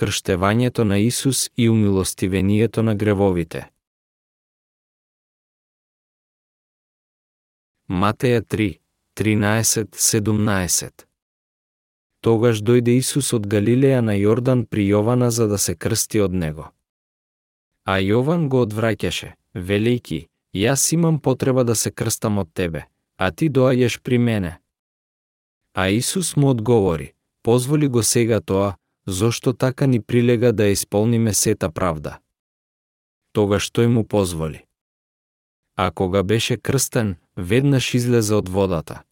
крштевањето на Исус и умилостивението на гревовите. Матеја 3, 13-17 Тогаш дојде Исус од Галилеја на Јордан при Јована за да се крсти од него. А Јован го одвраќаше, велики, јас имам потреба да се крстам од тебе, а ти доаѓаш при мене. А Исус му одговори, позволи го сега тоа, зошто така ни прилега да исполниме сета правда. Тогаш тој му позволи. А кога беше крстен, веднаш излезе од водата.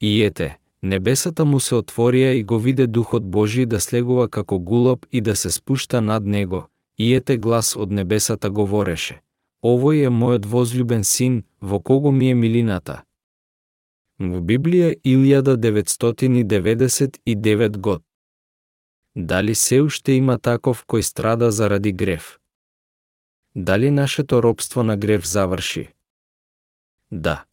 И ете, небесата му се отворија и го виде Духот Божи да слегува како гулоб и да се спушта над него, и ете глас од небесата говореше. Овој е мојот возлюбен син, во кого ми е милината. Во Библија 1999 год. Дали се уште има таков кој страда заради грев? Дали нашето робство на грев заврши? Да.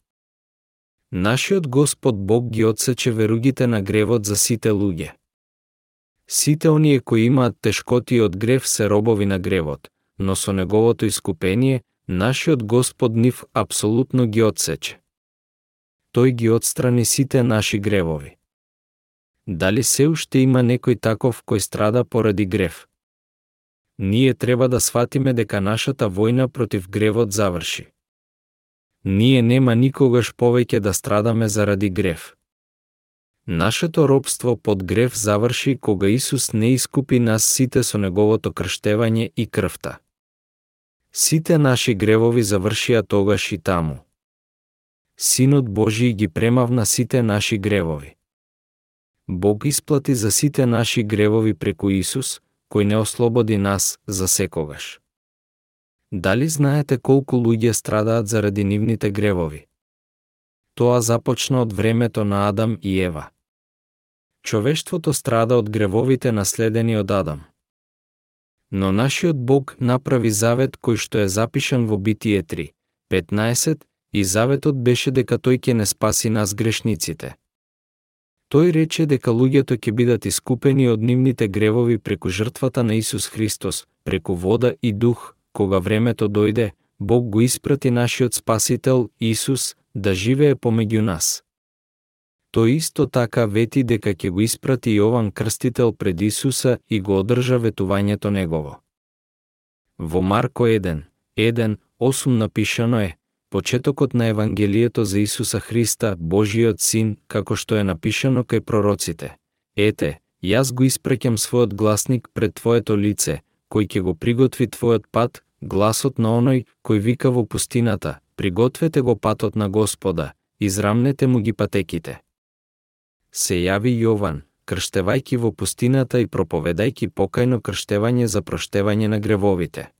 Нашиот Господ Бог ги одсече веругите на гревот за сите луѓе. Сите оние кои имаат тешкоти од грев се робови на гревот, но со неговото искупение, нашиот Господ нив апсолутно ги одсече. Тој ги отстрани сите наши гревови. Дали се уште има некој таков кој страда поради грев? Ние треба да сватиме дека нашата војна против гревот заврши ние нема никогаш повеќе да страдаме заради грев. Нашето робство под грев заврши кога Исус не искупи нас сите со неговото крштевање и крвта. Сите наши гревови завршија тогаш и таму. Синот Божи ги премавна сите наши гревови. Бог исплати за сите наши гревови преку Исус, кој не ослободи нас за секогаш. Дали знаете колку луѓе страдаат заради нивните гревови? Тоа започна од времето на Адам и Ева. Човештвото страда од гревовите наследени од Адам. Но нашиот Бог направи завет кој што е запишан во Битие 3, 15, и заветот беше дека тој ќе не спаси нас грешниците. Тој рече дека луѓето ќе бидат искупени од нивните гревови преку жртвата на Исус Христос, преку вода и дух, кога времето дојде, Бог го испрати нашиот Спасител, Исус, да живее помеѓу нас. Тој исто така вети дека ќе го испрати Јован Крстител пред Исуса и го одржа ветувањето негово. Во Марко 1, 1, 8 напишано е, почетокот на Евангелието за Исуса Христа, Божиот Син, како што е напишано кај пророците. Ете, јас го испреќам својот гласник пред Твоето лице, кој ќе го приготви твојот пат, гласот на оној кој вика во пустината, пригответе го патот на Господа, израмнете му ги патеките. Се јави Јован, крштевајки во пустината и проповедајки покајно крштевање за проштевање на гревовите.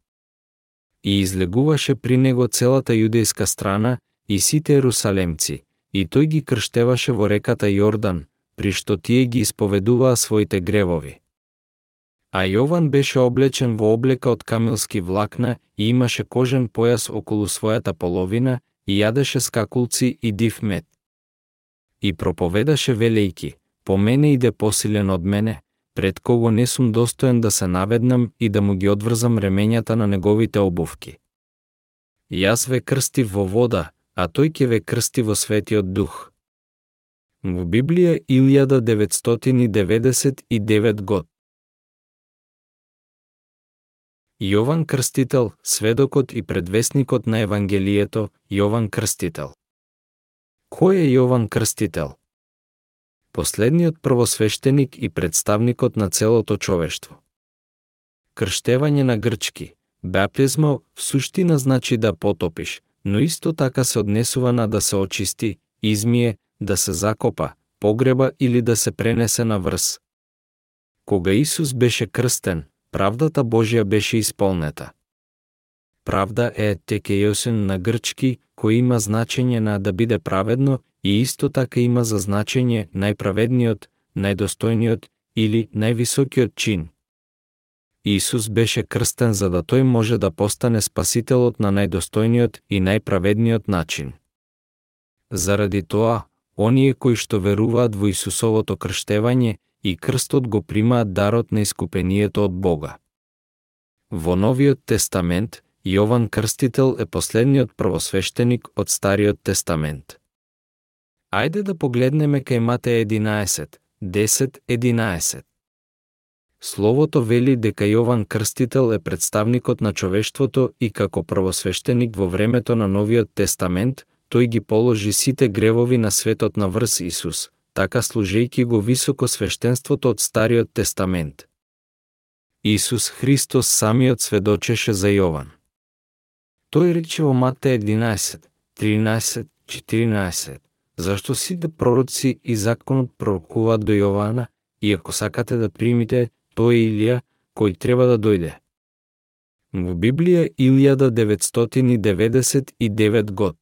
И излегуваше при него целата јудејска страна и сите ерусалемци, и тој ги крштеваше во реката Јордан, при што тие ги исповедуваа своите гревови. А Јован беше облечен во облека од камилски влакна и имаше кожен појас околу својата половина и јадеше скакулци и див мед. И проповедаше велејки, по мене иде посилен од мене, пред кого не сум достоен да се наведнам и да му ги одврзам ремењата на неговите обувки. Јас ве крстив во вода, а тој ќе ве крсти во светиот дух. Во Библија 1999 год. Јован Крстител, сведокот и предвестникот на Евангелието, Јован Крстител. Кој е Јован Крстител? Последниот првосвештеник и представникот на целото човештво. Крштевање на грчки, баптизмо, в суштина значи да потопиш, но исто така се однесува на да се очисти, измие, да се закопа, погреба или да се пренесе на врз. Кога Исус беше крстен, правдата Божја беше исполнета. Правда е текејосен на грчки, кој има значење на да биде праведно и исто така има за значење најправедниот, најдостојниот или највисокиот чин. Исус беше крстен за да тој може да постане спасителот на најдостојниот и најправедниот начин. Заради тоа, оние кои што веруваат во Исусовото крштевање и крстот го примаат дарот на искупението од Бога. Во Новиот Тестамент, Јован Крстител е последниот првосвещеник од Стариот Тестамент. Ајде да погледнеме кај Матеј 11, 10, 11. Словото вели дека Јован Крстител е представникот на човештвото и како првосвещеник во времето на Новиот Тестамент, тој ги положи сите гревови на светот на врз Исус, така служејки го високо свештенството од Стариот Тестамент. Исус Христос самиот сведочеше за Јован. Тој рече во Мате 11, 13, 14, зашто сите пророци и законот пророкуваат до Јована, и ако сакате да примите, тој е Илија, кој треба да дојде. Во Библија 1999 год.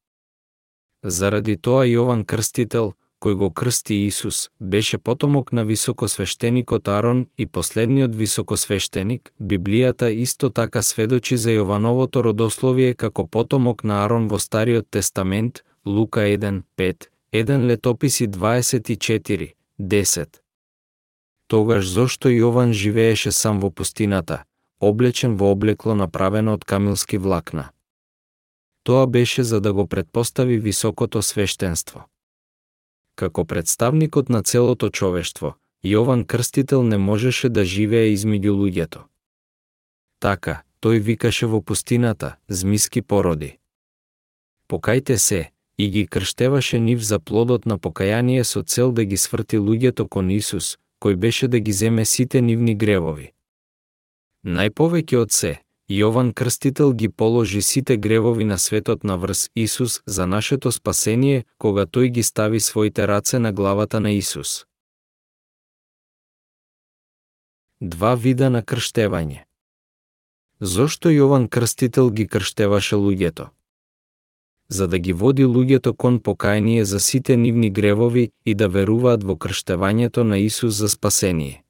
Заради тоа Јован Крстител, кој го крсти Исус, беше потомок на високосвештеникот Арон и последниот високосвештеник, Библијата исто така сведочи за Јовановото родословие како потомок на Арон во Стариот Тестамент, Лука 1, 5, 1 летописи 24, 10. Тогаш зошто Јован живееше сам во пустината, облечен во облекло направено од камилски влакна? Тоа беше за да го предпостави високото свештенство. Како представникот на целото човештво, Јован Крстител не можеше да живее измеѓу луѓето. Така, тој викаше во пустината, змиски породи. Покајте се, и ги крштеваше нив за плодот на покаяние со цел да ги сврти луѓето кон Исус, кој беше да ги земе сите нивни гревови. Најповеќе од се, Јован Крстител ги положи сите гревови на светот на врз Исус за нашето спасение, кога тој ги стави своите раце на главата на Исус. Два вида на крштевање. Зошто Јован Крстител ги крштеваше луѓето? За да ги води луѓето кон покаяние за сите нивни гревови и да веруваат во крштевањето на Исус за спасение.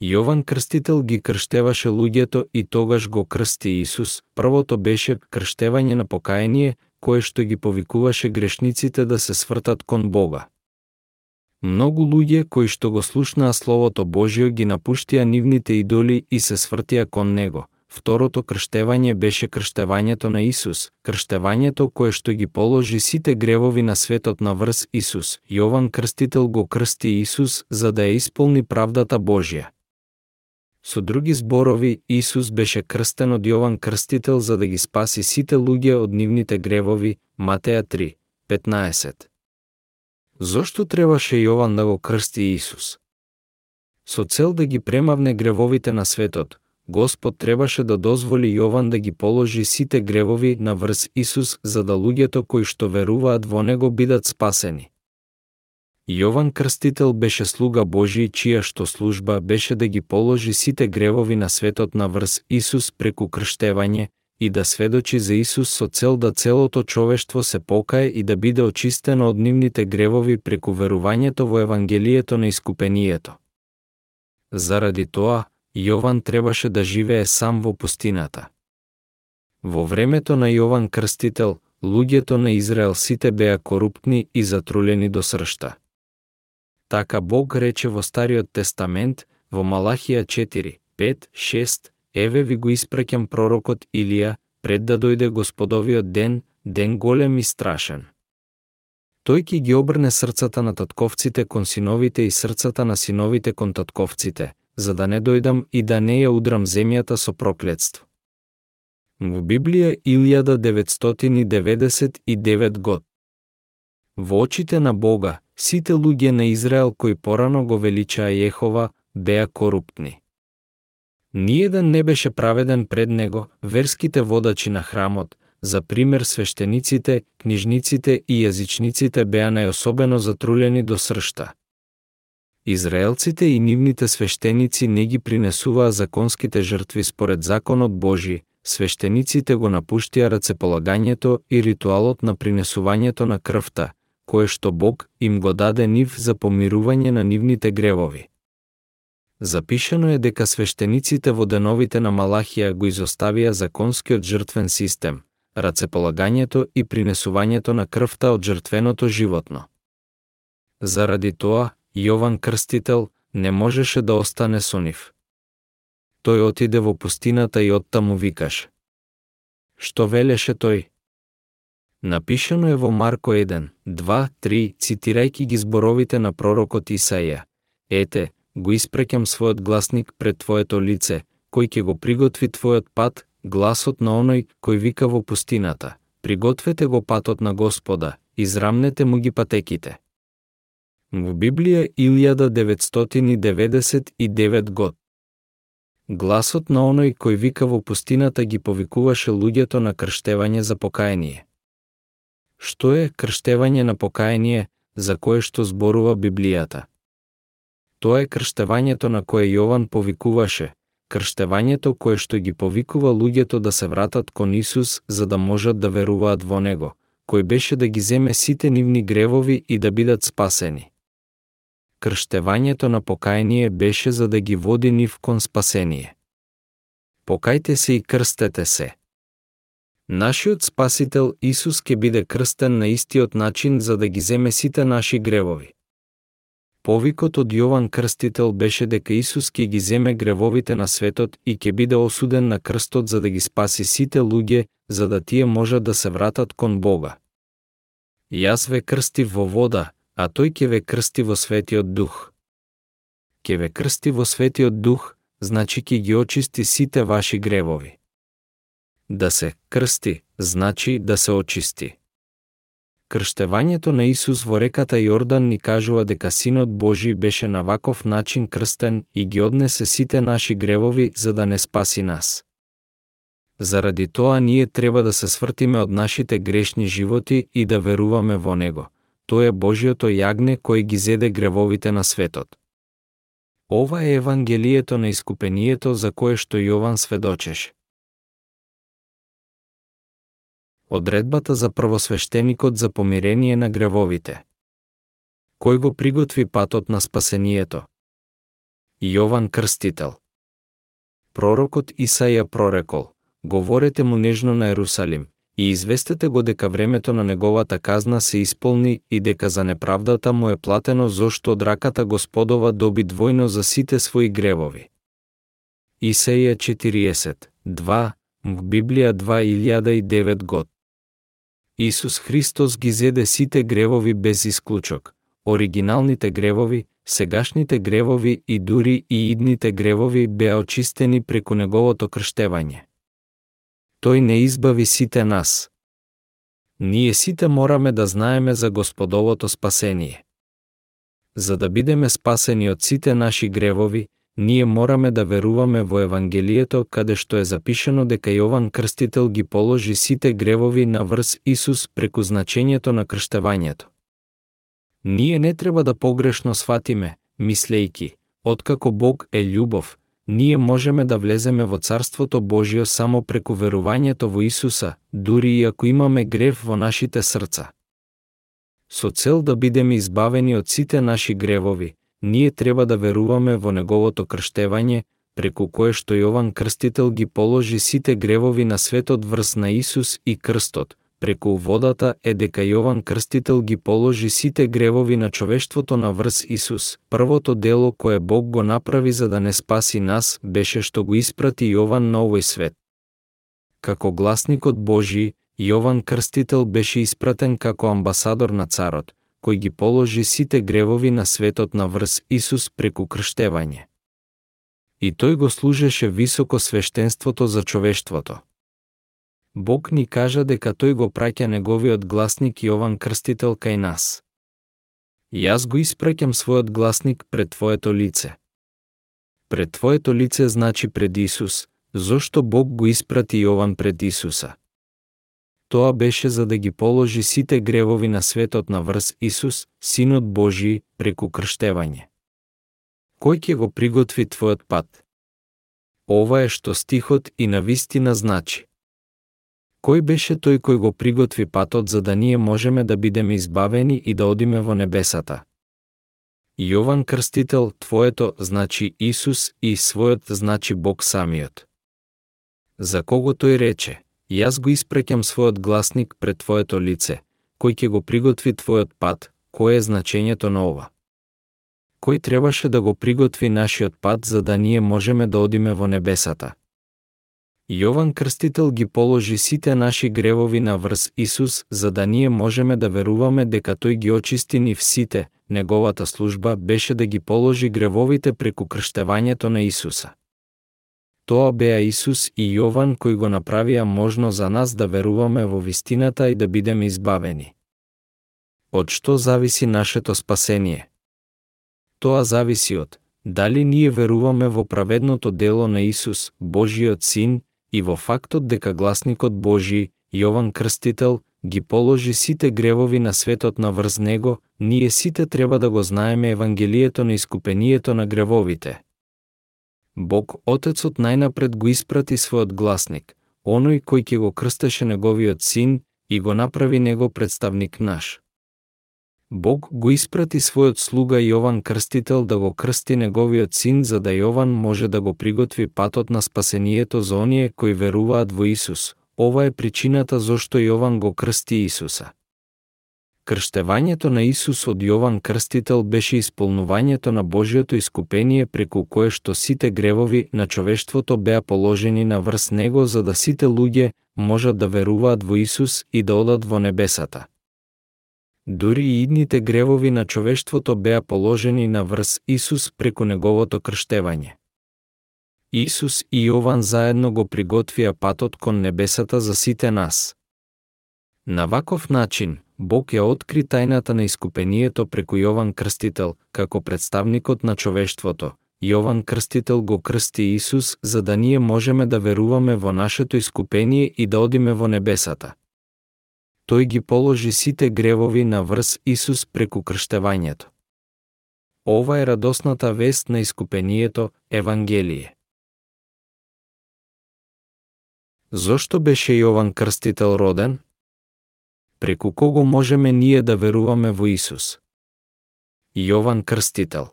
Јован Крстител ги крштеваше луѓето и тогаш го крсти Исус. Првото беше крштевање на покаяние, кое што ги повикуваше грешниците да се свртат кон Бога. Многу луѓе кои што го слушнаа Словото Божио ги напуштија нивните идоли и се свртија кон Него. Второто крштевање беше крштевањето на Исус, крштевањето кое што ги положи сите гревови на светот на врз Исус. Јован Крстител го крсти Исус за да ја исполни правдата Божја. Со други зборови, Исус беше крстен од Јован Крстител за да ги спаси сите луѓе од нивните гревови, Матеја 3, 15. Зошто требаше Јован да го крсти Исус? Со цел да ги премавне гревовите на светот, Господ требаше да дозволи Јован да ги положи сите гревови на врз Исус за да луѓето кои што веруваат во него бидат спасени. Јован Крстител беше слуга Божи, чија што служба беше да ги положи сите гревови на светот на врз Исус преку крштевање и да сведочи за Исус со цел да целото човештво се покае и да биде очистено од нивните гревови преку верувањето во Евангелието на искупението. Заради тоа, Јован требаше да живее сам во пустината. Во времето на Јован Крстител, луѓето на Израел сите беа коруптни и затрулени до сршта. Така Бог рече во Стариот Тестамент, во Малахија 4, 5, 6, Еве ви го испраќам пророкот Илија, пред да дојде Господовиот ден, ден голем и страшен. Тој ќе ги обрне срцата на татковците кон синовите и срцата на синовите кон татковците, за да не дојдам и да не ја удрам земјата со проклетство. Во Библија 1999 год. Во очите на Бога, Сите луѓе на Израел кои порано го величаа Јехова беа коруптни. Ниједен да не беше праведен пред него, верските водачи на храмот, за пример свештениците, книжниците и јазичниците беа најособено затрулени до сршта. Израелците и нивните свештеници не ги принесуваа законските жртви според законот Божи, свештениците го напуштија рацеполагањето и ритуалот на принесувањето на крвта, кое што Бог им го даде нив за помирување на нивните гревови. Запишано е дека свештениците во деновите на Малахија го изоставија законскиот жртвен систем, рацеполагањето и принесувањето на крвта од жртвеното животно. Заради тоа, Јован Крстител, не можеше да остане со нив. Тој отиде во пустината и оттаму викаш. Што велеше тој? Напишано е во Марко 1, 2, 3, цитирајки ги зборовите на пророкот Исаија. Ете, го испреќам својот гласник пред твоето лице, кој ќе го приготви твојот пат, гласот на оној кој вика во пустината. Пригответе го патот на Господа, израмнете му ги патеките. Во Библија 1999 год. Гласот на оној кој вика во пустината ги повикуваше луѓето на крштевање за покаяние. Што е крштевање на покаяние, за кое што зборува Библијата? Тоа е крштевањето на кое Јован повикуваше, крштевањето кое што ги повикува луѓето да се вратат кон Исус за да можат да веруваат во Него, кој беше да ги земе сите нивни гревови и да бидат спасени. Крштевањето на покаяние беше за да ги води нив кон спасение. Покајте се и крстете се. Нашиот Спасител Исус ќе биде крстен на истиот начин за да ги земе сите наши гревови. Повикот од Јован Крстител беше дека Исус ќе ги земе гревовите на светот и ќе биде осуден на крстот за да ги спаси сите луѓе, за да тие можат да се вратат кон Бога. Јас ве крстив во вода, а тој ќе ве крсти во Светиот Дух. Ќе ве крсти во Светиот Дух, значи ќе ги очисти сите ваши гревови. Да се крсти, значи да се очисти. Крштевањето на Исус во реката Јордан ни кажува дека Синот Божи беше на ваков начин крстен и ги однесе сите наши гревови за да не спаси нас. Заради тоа ние треба да се свртиме од нашите грешни животи и да веруваме во Него. Тој е Божиото јагне кој ги зеде гревовите на светот. Ова е Евангелието на искупението за кое што Јован сведочеше. Одредбата за првосвещеникот за помирение на гревовите. Кој го приготви патот на спасението? Јован Крстител. Пророкот Исаја прорекол, говорете му нежно на Ерусалим, и известете го дека времето на неговата казна се исполни и дека за неправдата му е платено зошто од раката Господова доби двојно за сите своји гревови. Исеја 40, 2, Библија 2009 год. Исус Христос ги зеде сите гревови без исклучок, оригиналните гревови, сегашните гревови и дури и идните гревови беа очистени преку неговото крштевање. Тој не избави сите нас. Ние сите мораме да знаеме за Господовото спасение. За да бидеме спасени од сите наши гревови, ние мораме да веруваме во Евангелието каде што е запишено дека Јован Крстител ги положи сите гревови на врз Исус преку значењето на крштевањето. Ние не треба да погрешно сватиме, мислејки, откако Бог е љубов, ние можеме да влеземе во Царството Божио само преку верувањето во Исуса, дури и ако имаме грев во нашите срца. Со цел да бидеме избавени од сите наши гревови, ние треба да веруваме во неговото крштевање, преку кое што Јован Крстител ги положи сите гревови на светот врз на Исус и крстот, преку водата е дека Јован Крстител ги положи сите гревови на човештвото на врз Исус. Првото дело кое Бог го направи за да не спаси нас беше што го испрати Јован на овој свет. Како гласникот Божи, Јован Крстител беше испратен како амбасадор на царот, кој ги положи сите гревови на светот на врз Исус преку крштевање. И тој го служеше високо свештенството за човештвото. Бог ни кажа дека тој го праќа неговиот гласник Јован Крстител кај нас. Јас го испраќам својот гласник пред твоето лице. Пред твоето лице значи пред Исус, зошто Бог го испрати Јован пред Исуса. Тоа беше за да ги положи сите гревови на светот на врз Исус, Синот Божи, преку крштевање. Кој ќе го приготви твојот пат? Ова е што стихот и на вистина значи. Кој беше тој кој го приготви патот за да ние можеме да бидеме избавени и да одиме во небесата? Јован Крстител, твоето значи Исус и својот значи Бог самиот. За кого тој рече? Јас го испреќам својот гласник пред твоето лице, кој ќе го приготви твојот пат, кое е значењето на ова. кој требаше да го приготви нашиот пат за да ние можеме да одиме во небесата. Јован Крстител ги положи сите наши гревови на врз Исус за да ние можеме да веруваме дека тој ги очисти ни сите. Неговата служба беше да ги положи гревовите преку крштевањето на Исуса. Тоа беа Исус и Јован кои го направија можно за нас да веруваме во вистината и да бидеме избавени. Од што зависи нашето спасение? Тоа зависи од дали ние веруваме во праведното дело на Исус, Божиот Син, и во фактот дека гласникот Божи, Јован Крстител, ги положи сите гревови на светот на врз него, ние сите треба да го знаеме Евангелието на искупението на гревовите. Бог Отецот најнапред го испрати својот гласник, оној кој ќе го крстеше неговиот син и го направи него представник наш. Бог го испрати својот слуга Јован Крстител да го крсти неговиот син за да Јован може да го приготви патот на спасението за оние кои веруваат во Исус. Ова е причината зошто Јован го крсти Исуса. Крштевањето на Исус од Јован Крстител беше исполнувањето на Божиото искупение преку кое што сите гревови на човештвото беа положени на врз него за да сите луѓе можат да веруваат во Исус и да одат во небесата. Дури и идните гревови на човештвото беа положени на врз Исус преку неговото крштевање. Исус и Јован заедно го приготвија патот кон небесата за сите нас. На ваков начин, Бог ја откри тајната на искупението преку Јован Крстител, како представникот на човештвото. Јован Крстител го крсти Исус за да ние можеме да веруваме во нашето искупение и да одиме во небесата тој ги положи сите гревови на врз Исус преку крштевањето. Ова е радосната вест на искупението, Евангелие. Зошто беше Јован Крстител роден? Преку кого можеме ние да веруваме во Исус? Јован Крстител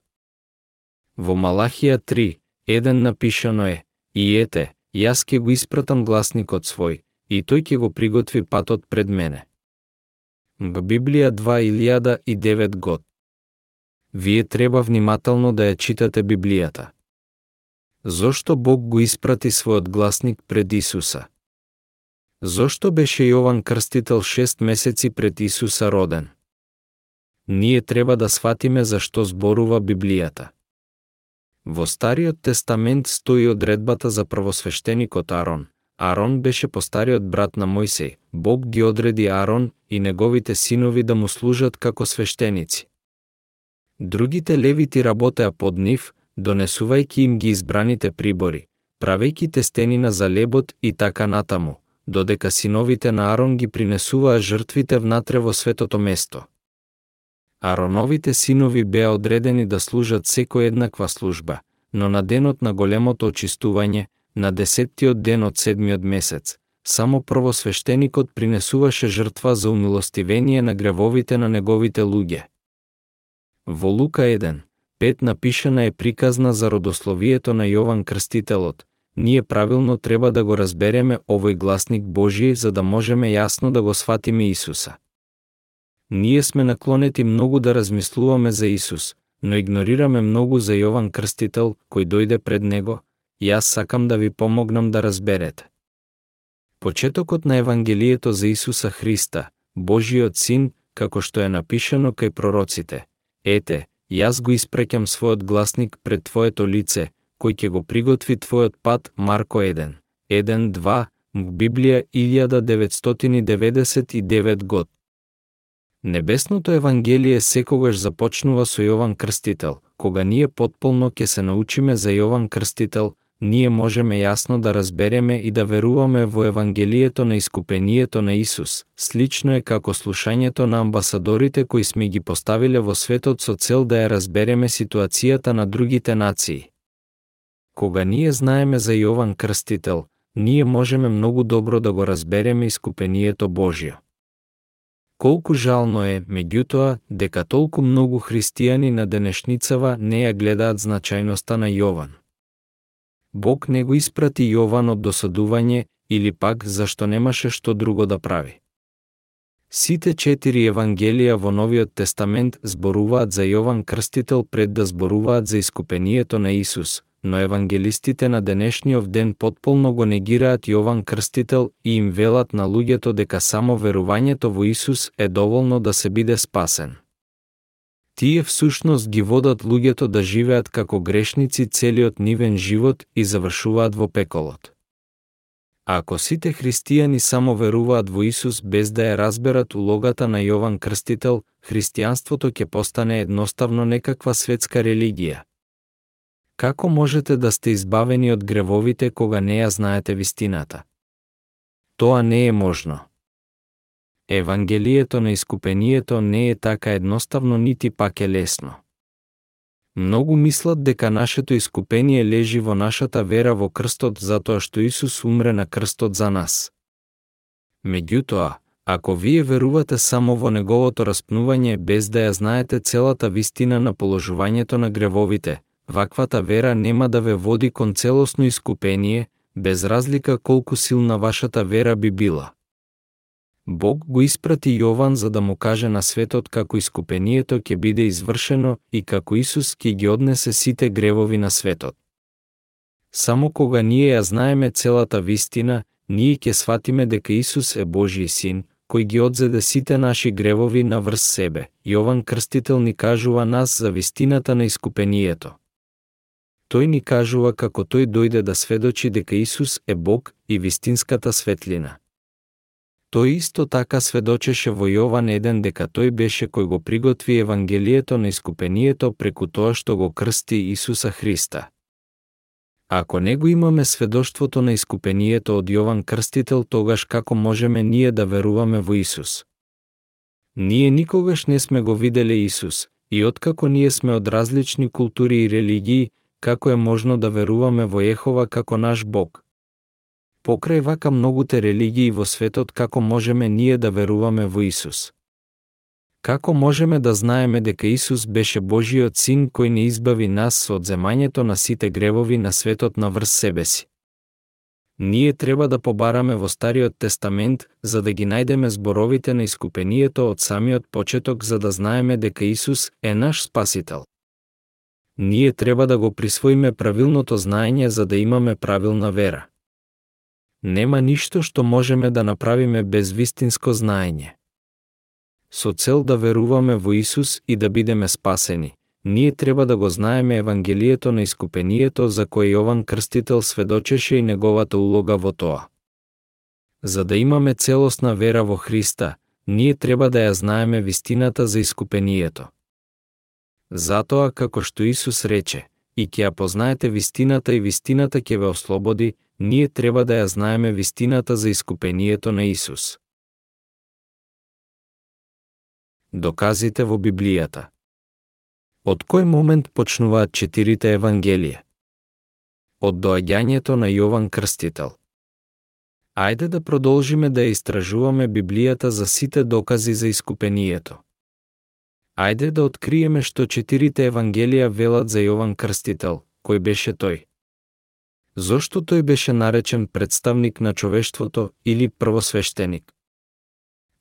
Во Малахија 3, еден напишано е, и ете, јас ке го испратам гласникот свој, и тој ќе го приготви патот пред мене. Во Библија 2009 год. Вие треба внимателно да ја читате Библијата. Зошто Бог го испрати својот гласник пред Исуса? Зошто беше Јован Крстител 6 месеци пред Исуса роден? Ние треба да сватиме зашто зборува Библијата. Во Стариот тестамент стои одредбата за првосвещеникот Арон – Арон беше постариот брат на Мојсей. Бог ги одреди Арон и неговите синови да му служат како свештеници. Другите левити работеа под нив, донесувајќи им ги избраните прибори, правејќи тестенина за лебот и така натаму, додека синовите на Арон ги принесуваа жртвите внатре во светото место. Ароновите синови беа одредени да служат секој еднаква служба, но на денот на големото очистување, на десеттиот ден од седмиот месец, само првосвещеникот принесуваше жртва за умилостивение на гревовите на неговите луѓе. Во Лука 1, 5 напишана е приказна за родословието на Јован Крстителот. Ние правилно треба да го разбереме овој гласник Божије за да можеме јасно да го сватиме Исуса. Ние сме наклонети многу да размислуваме за Исус, но игнорираме многу за Јован Крстител кој дојде пред него, Јас сакам да ви помогнам да разберете. Почетокот на Евангелието за Исуса Христа, Божиот Син, како што е напишано кај пророците. Ете, јас го испреќам својот гласник пред твоето лице, кој ќе го приготви твојот пат Марко 1. 1-2, Библија 1999 год. Небесното Евангелие секогаш започнува со Јован Крстител. Кога ние потполно ќе се научиме за Јован Крстител, ние можеме јасно да разбереме и да веруваме во Евангелието на искупението на Исус. Слично е како слушањето на амбасадорите кои сме ги поставиле во светот со цел да ја разбереме ситуацијата на другите нации. Кога ние знаеме за Јован Крстител, ние можеме многу добро да го разбереме искупението Божјо. Колку жално е, меѓутоа, дека толку многу христијани на денешницава не ја гледаат значајноста на Јован. Бог не го испрати Јован од досадување или пак зашто немаше што друго да прави. Сите четири евангелија во Новиот Тестамент зборуваат за Јован Крстител пред да зборуваат за искупението на Исус, но евангелистите на денешниот ден потполно го негираат Јован Крстител и им велат на луѓето дека само верувањето во Исус е доволно да се биде спасен. Тие всушност ги водат луѓето да живеат како грешници целиот нивен живот и завршуваат во пеколот. А ако сите христијани само веруваат во Исус без да ја разберат улогата на Јован Крстител, христијанството ќе постане едноставно некаква светска религија. Како можете да сте избавени од гревовите кога не ја знаете вистината? Тоа не е можно. Евангелието на искупението не е така едноставно нити пак е лесно. Многу мислат дека нашето искупение лежи во нашата вера во крстот затоа што Исус умре на крстот за нас. Меѓутоа, ако вие верувате само во неговото распнување без да ја знаете целата вистина на положувањето на гревовите, ваквата вера нема да ве води кон целосно искупение, без разлика колку силна вашата вера би била. Бог го испрати Јован за да му каже на светот како искупението ќе биде извршено и како Исус ќе ги однесе сите гревови на светот. Само кога ние ја знаеме целата вистина, ние ќе сватиме дека Исус е Божји син, кој ги одзеде сите наши гревови на врз себе. Јован Крстител ни кажува нас за вистината на искупението. Тој ни кажува како тој дојде да сведочи дека Исус е Бог и вистинската светлина. Тој исто така сведочеше во Јован 1 дека тој беше кој го приготви Евангелието на искупението преку тоа што го крсти Исуса Христа. Ако не го имаме сведоштвото на искупението од Јован Крстител, тогаш како можеме ние да веруваме во Исус? Ние никогаш не сме го виделе Исус, и откако ние сме од различни култури и религии, како е можно да веруваме во Ехова како наш Бог? Покрај вака многуте религии во светот, како можеме ние да веруваме во Исус? Како можеме да знаеме дека Исус беше Божиот син кој не избави нас од земањето на сите гревови на светот на врз себе си? Ние треба да побараме во Стариот Тестамент за да ги најдеме зборовите на искупението од самиот почеток за да знаеме дека Исус е наш Спасител. Ние треба да го присвоиме правилното знаење за да имаме правилна вера. Нема ништо што можеме да направиме без вистинско знаење. Со цел да веруваме во Исус и да бидеме спасени, ние треба да го знаеме Евангелието на искупението за кој Јован Крстител сведочеше и неговата улога во тоа. За да имаме целосна вера во Христа, ние треба да ја знаеме вистината за искупението. Затоа, како што Исус рече, и ќе ја познаете вистината и вистината ќе ве ослободи, ние треба да ја знаеме вистината за искупението на Исус. Доказите во Библијата Од кој момент почнуваат четирите Евангелија? Од доаѓањето на Јован Крстител. Ајде да продолжиме да ја истражуваме Библијата за сите докази за искупението. Ајде да откриеме што четирите Евангелија велат за Јован Крстител, кој беше тој. Зошто тој беше наречен представник на човештвото или првосвештеник?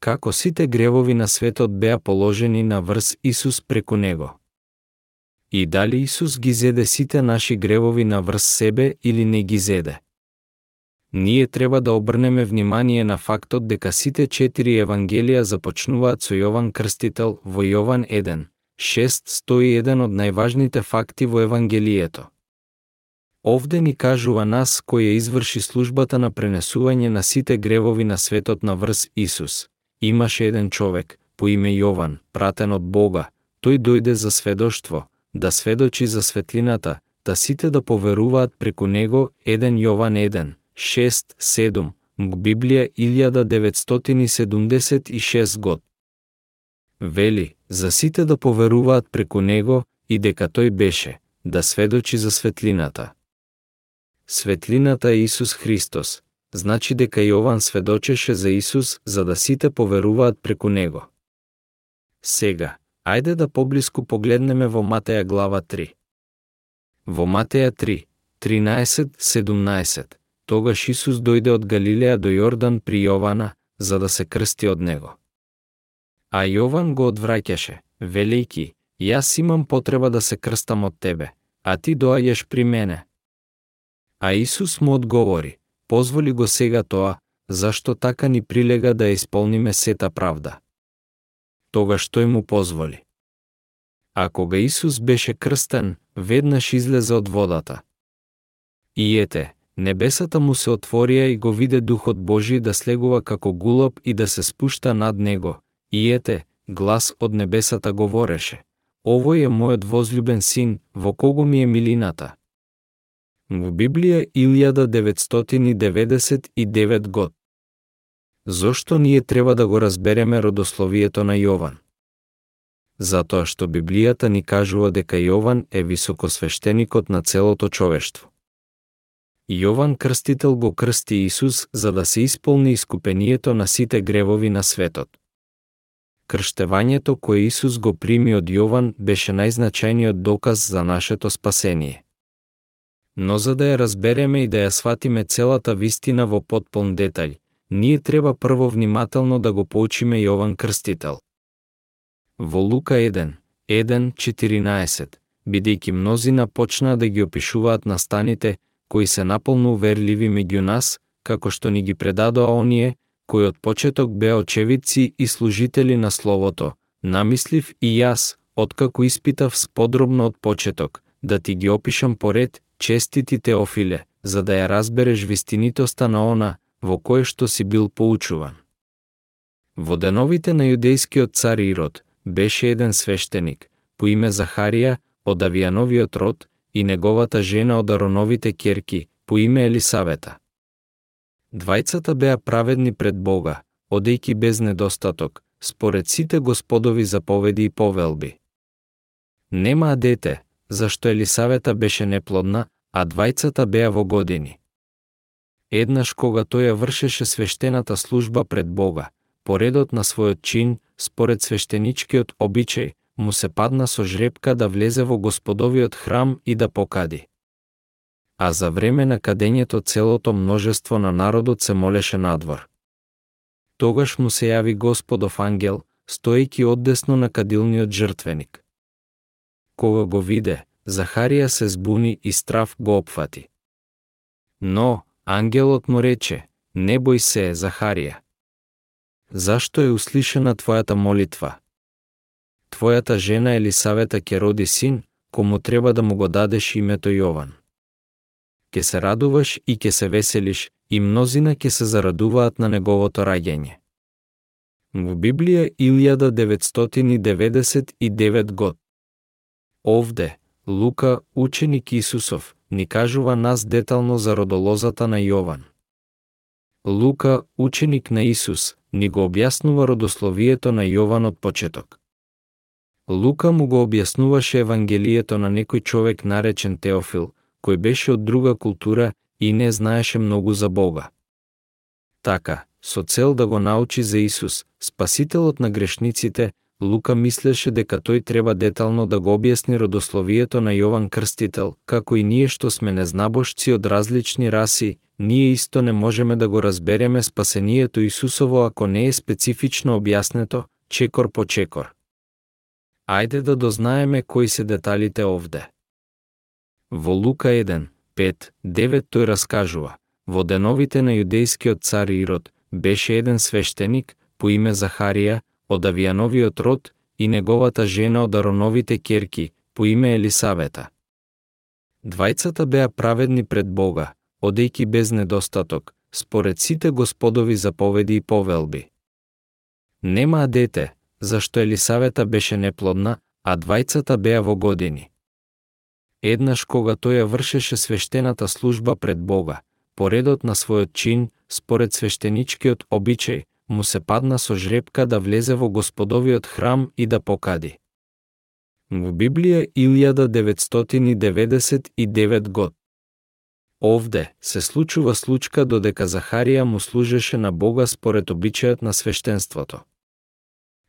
Како сите гревови на светот беа положени на врз Исус преку него? И дали Исус ги зеде сите наши гревови на врз себе или не ги зеде? Ние треба да обрнеме внимание на фактот дека сите четири евангелија започнуваат со Јован Крстител во Јован 1. 6 стои еден од најважните факти во Евангелието. Овде ни кажува нас кој ја изврши службата на пренесување на сите гревови на светот на врз Исус. Имаше еден човек, по име Јован, пратен од Бога, тој дојде за сведоштво, да сведочи за светлината, да сите да поверуваат преку него, еден Јован 1, 6-7, Библија 1976 год. Вели, за сите да поверуваат преку него и дека тој беше, да сведочи за светлината. Светлината е Исус Христос, значи дека Јован сведочеше за Исус за да сите поверуваат преку него. Сега, ајде да поблиску погледнеме во Матеја глава 3. Во Матеја 3, 13-17, Тогаш Исус дојде од Галилеја до Јордан при Јована, за да се крсти од него. А Јован го одвраќаше, велејки, јас имам потреба да се крстам од тебе, а ти доаѓаш при мене. А Исус му одговори, позволи го сега тоа, зашто така ни прилега да исполниме сета правда. Тогаш тој му позволи. А кога Исус беше крстен, веднаш излезе од водата. И ете, небесата му се отворија и го виде Духот Божи да слегува како гулоб и да се спушта над него. И ете, глас од небесата говореше. Овој е мојот возлюбен син, во кого ми е милината. Во Библија 1999 год. Зошто ние треба да го разбереме родословието на Јован? Затоа што Библијата ни кажува дека Јован е високосвештеникот на целото човештво. Јован Крстител го крсти Исус за да се исполни искупението на сите гревови на светот. Крштевањето кое Исус го прими од Јован беше најзначајниот доказ за нашето спасение. Но за да ја разбереме и да ја сватиме целата вистина во потполн детаљ, ние треба прво внимателно да го поучиме Јован Крстител. Во Лука 1, 1.14, бидејќи мнозина почнаа да ги опишуваат настаните, кои се наполно уверливи меѓу нас, како што ни ги предадоа оние, кои од почеток беа очевидци и служители на Словото, намислив и јас, откако испитав сподробно од почеток, да ти ги опишам поред, честити Теофиле, за да ја разбереш вистинитоста на она, во кое што си бил поучуван. Во деновите на јудејскиот цар Ирод, беше еден свештеник, по име Захарија, од Авијановиот род, и неговата жена од Ароновите керки, по име Елисавета. Двајцата беа праведни пред Бога, одејки без недостаток, според сите господови заповеди и повелби. Немаа дете, зашто Елисавета беше неплодна, а двајцата беа во години. Еднаш кога тој ја вршеше свештената служба пред Бога, поредот на својот чин, според свештеничкиот обичај, му се падна со жребка да влезе во господовиот храм и да покади. А за време на кадењето целото множество на народот се молеше надвор. Тогаш му се јави Господов ангел, стоејќи оддесно на кадилниот жртвеник. Кога го виде, Захарија се збуни и страв го опфати. Но, ангелот му рече, не бој се, Захарија. Зашто е услишена твојата молитва? Твојата жена Елисавета ќе роди син, кому треба да му го дадеш името Јован. Ке се радуваш и ке се веселиш, и мнозина ке се зарадуваат на неговото раѓање. Во Библија 1999 год. Овде, Лука, ученик Исусов, ни кажува нас детално за родолозата на Јован. Лука, ученик на Исус, ни го објаснува родословието на Јован од почеток. Лука му го објаснуваше Евангелието на некој човек наречен Теофил, кој беше од друга култура и не знаеше многу за Бога. Така, со цел да го научи за Исус, спасителот на грешниците, Лука мислеше дека тој треба детално да го објасни родословието на Јован Крстител, како и ние што сме незнабошци од различни раси, ние исто не можеме да го разбереме спасението Исусово ако не е специфично објаснето, чекор по чекор. Ајде да дознаеме кои се деталите овде. Во Лука 1, 5, 9 тој раскажува, во деновите на јудејскиот цар Ирод беше еден свештеник по име Захарија, од Авијановиот род и неговата жена од Ароновите керки, по име Елисавета. Двајцата беа праведни пред Бога, одејки без недостаток, според сите господови заповеди и повелби. Немаа дете, зашто Елисавета беше неплодна, а двајцата беа во години. Еднаш кога тој ја вршеше свештената служба пред Бога, поредот на својот чин, според свештеничкиот обичај, му се падна со жребка да влезе во господовиот храм и да покади. Во Библија 1999 год. Овде се случува случка додека Захарија му служеше на Бога според обичајот на свештенството.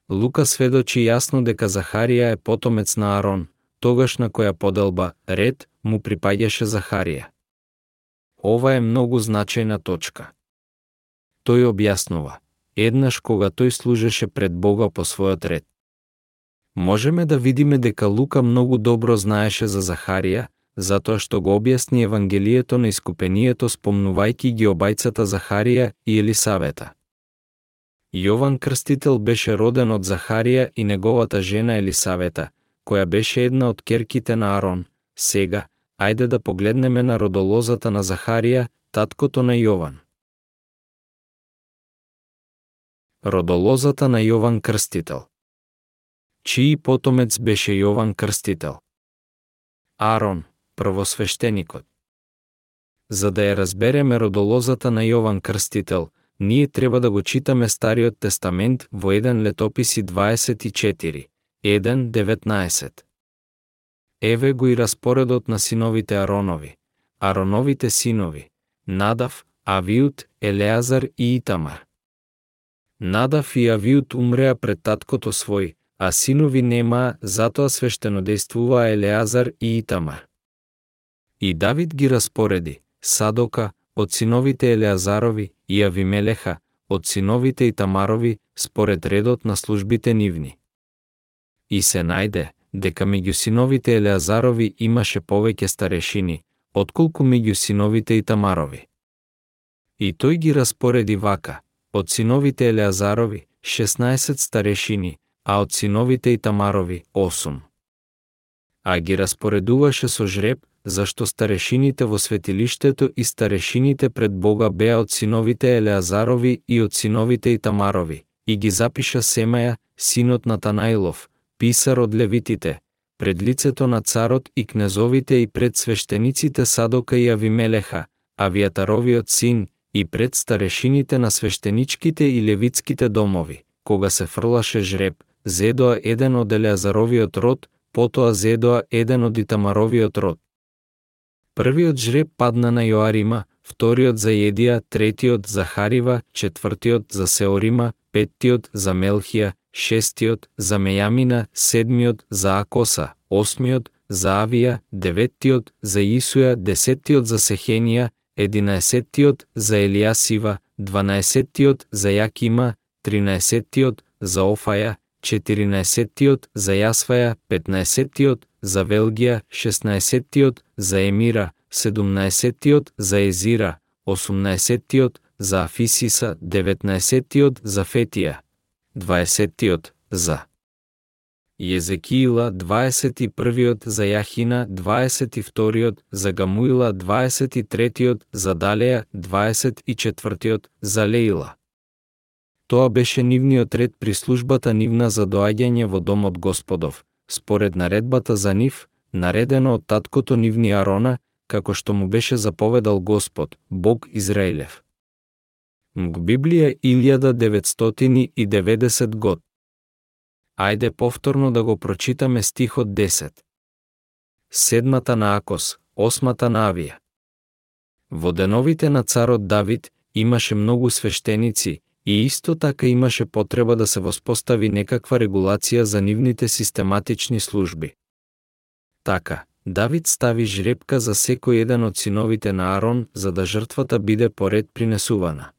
Лука сведочи јасно дека Захарија е потомец на Арон, тогаш на која поделба, ред, му припаѓаше Захарија. Ова е многу значајна точка. Тој објаснува, еднаш кога тој служеше пред Бога по својот ред. Можеме да видиме дека Лука многу добро знаеше за Захарија, затоа што го објасни Евангелието на искупението спомнувајќи ги обајцата Захарија и Елисавета. Јован Крстител беше роден од Захарија и неговата жена Елисавета, која беше една од керките на Арон. Сега, ајде да погледнеме на родолозата на Захарија, таткото на Јован. Родолозата на Јован Крстител Чиј потомец беше Јован Крстител? Арон, првосвещеникот. За да ја разбереме родолозата на Јован Крстител, ние треба да го читаме Стариот Тестамент во еден летописи 24, 1.19. Еве го и распоредот на синовите Аронови, Ароновите синови, Надав, Авиут, Елеазар и Итамар. Надав и Авиут умреа пред таткото свој, а синови нема, затоа свештено действува Елеазар и Итамар. И Давид ги распореди, Садока, од синовите Елеазарови и Авимелеха, од синовите и Тамарови, според редот на службите нивни. И се најде, дека меѓу синовите Елеазарови имаше повеќе старешини, отколку меѓу синовите и Тамарови. И тој ги распореди вака, од синовите Елеазарови 16 старешини, а од синовите и Тамарови 8. А ги распоредуваше со жреб, зашто старешините во светилиштето и старешините пред Бога беа од синовите Елеазарови и од синовите Итамарови, и ги запиша Семаја, синот на Танаилов, писар од левитите, пред лицето на царот и кнезовите и пред свештениците Садока и Авимелеха, Авиатаровиот син, и пред старешините на свештеничките и левитските домови, кога се фрлаше жреб, зедоа еден од Елеазаровиот род, потоа зедоа еден од Итамаровиот род. Првиот жреб падна на Јоарима, вториот за Једија, третиот за Харива, четвртиот за Сеорима, петтиот за Мелхија, шестиот за Мејамина, седмиот за Акоса, осмиот за Авија, деветтиот за Исуја, десеттиот за Сехенија, единаесеттиот за Елиасива, дванаесеттиот за Јакима, тринаесеттиот за Офаја, четиринаесеттиот за Јасваја, петнаесеттиот за Велгија, 16-тиот, за Емира, 17-тиот, за Езира, 18-тиот, за Афисиса, 19-тиот, за Фетија, 20-тиот, за Језекиила 21 за Јахина, 22 за Гамуила, 23 за Далеја, 24 за Леила. Тоа беше нивниот ред при службата нивна за доаѓање во домот Господов, според наредбата за нив, наредено од таткото нивни Арона, како што му беше заповедал Господ, Бог Израилев. МГ Библија 1990 год. Ајде повторно да го прочитаме стихот 10. Седмата на Акос, осмата на Авија. Во деновите на царот Давид имаше многу свештеници и исто така имаше потреба да се воспостави некаква регулација за нивните систематични служби. Така, Давид стави жребка за секој еден од синовите на Арон за да жртвата биде поред принесувана.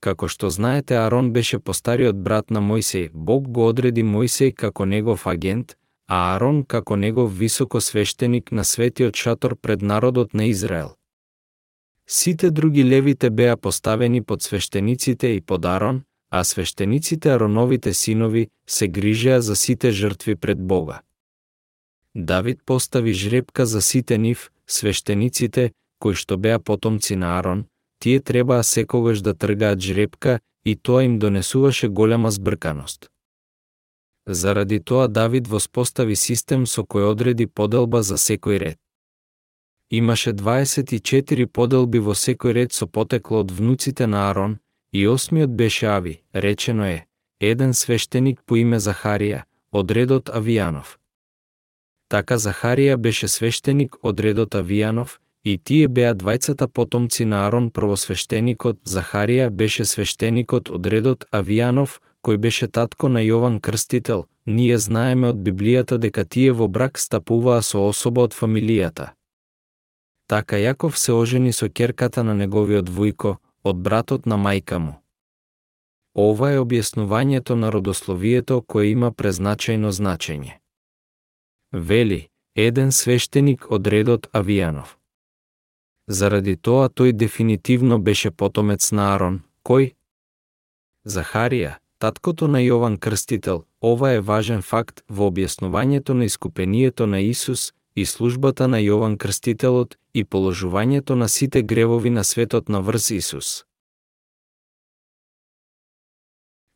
Како што знаете, Арон беше постариот брат на Мојсеј. Бог го одреди Мојсеј како негов агент, а Арон како негов високо свештеник на светиот шатор пред народот на Израел. Сите други левите беа поставени под свештениците и под Арон, а свештениците Ароновите синови се грижеа за сите жртви пред Бога. Давид постави жребка за сите нив, свештениците, кои што беа потомци на Арон, тие требаа секогаш да тргаат жребка и тоа им донесуваше голема збрканост. Заради тоа Давид воспостави систем со кој одреди поделба за секој ред. Имаше 24 поделби во секој ред со потекло од внуците на Арон, и осмиот беше Ави, речено е, еден свештеник по име Захарија, од редот Авијанов. Така Захарија беше свештеник од редот Авијанов, И тие беа двајцата потомци на Арон првосвештеникот, Захарија беше свештеникот од редот Авијанов, кој беше татко на Јован Крстител. Ние знаеме од Библијата дека тие во брак стапуваа со особа од фамилијата. Така Јаков се ожени со керката на неговиот војко, од братот на мајка му. Ова е објаснувањето на родословието кое има презначајно значење. Вели, еден свештеник од редот Авијанов. Заради тоа тој дефинитивно беше потомец на Арон, кој? Захарија, таткото на Јован Крстител, ова е важен факт во објаснувањето на искупението на Исус и службата на Јован Крстителот и положувањето на сите гревови на светот на врз Исус.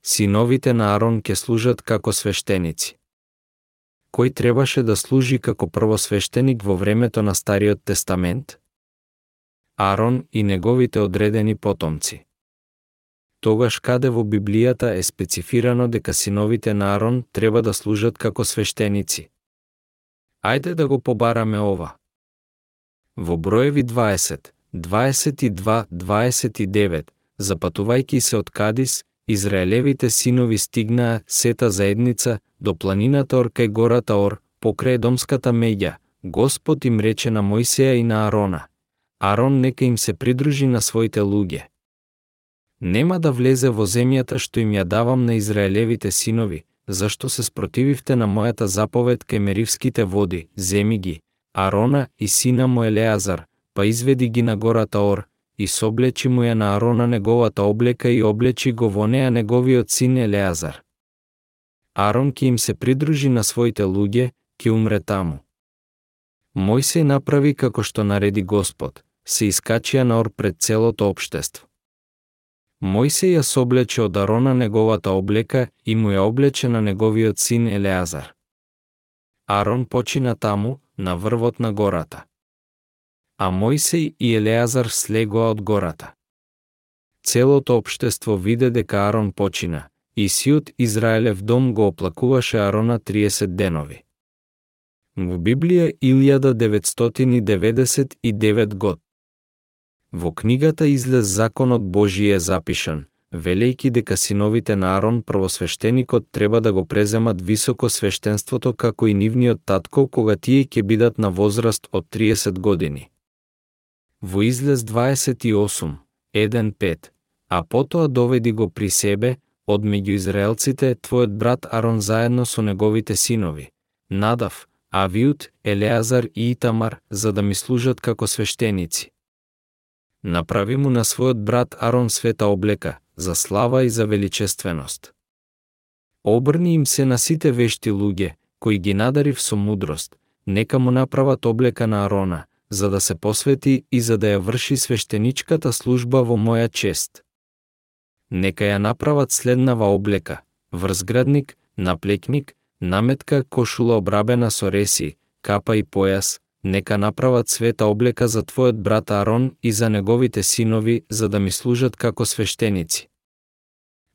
Синовите на Арон ке служат како свештеници. Кој требаше да служи како првосвештеник во времето на Стариот Тестамент? Арон и неговите одредени потомци. Тогаш каде во Библијата е специфирано дека синовите на Арон треба да служат како свештеници? Ајде да го побараме ова. Во броеви 20, 22, 29, запатувајки се од Кадис, Израелевите синови стигнаа сета заедница до планината Ор кај гората Ор, покрај домската меѓа. Господ им рече на Мојсеја и на Арона. Арон нека им се придружи на своите луѓе. Нема да влезе во земјата што им ја давам на Израелевите синови, зашто се спротививте на мојата заповед кај Меривските води, земи ги, Арона и сина му Елеазар, па изведи ги на гората Ор, и соблечи му ја на Арона неговата облека и облечи го во неа неговиот син Елеазар. Арон ки им се придружи на своите луѓе, ки умре таму. Мој се направи како што нареди Господ, се искачија на Ор пред целото обштество. Мојсе ја соблече од Арона неговата облека и му ја облече на неговиот син Елеазар. Арон почина таму, на врвот на гората а Мојсеј и Елеазар слегоа од гората. Целото обштество виде дека Арон почина, и сиот Израелев дом го оплакуваше Арона 30 денови. Во Библија 1999 год. Во книгата излез законот Божије запишан, велејки дека синовите на Арон првосвештеникот треба да го преземат високо свештенството како и нивниот татко кога тие ќе бидат на возраст од 30 години во излез 28, 1-5, а потоа доведи го при себе, од меѓу израелците, твојот брат Арон заедно со неговите синови, Надав, Авиут, Елеазар и Итамар, за да ми служат како свештеници. Направи му на својот брат Арон света облека, за слава и за величественост. Обрни им се на сите вешти луѓе, кои ги надарив со мудрост, нека му направат облека на Арона, за да се посвети и за да ја врши свештеничката служба во моја чест. Нека ја направат следнава облека, врзградник, наплетник, наметка, кошула обрабена со реси, капа и појас, нека направат света облека за твојот брат Арон и за неговите синови, за да ми служат како свештеници.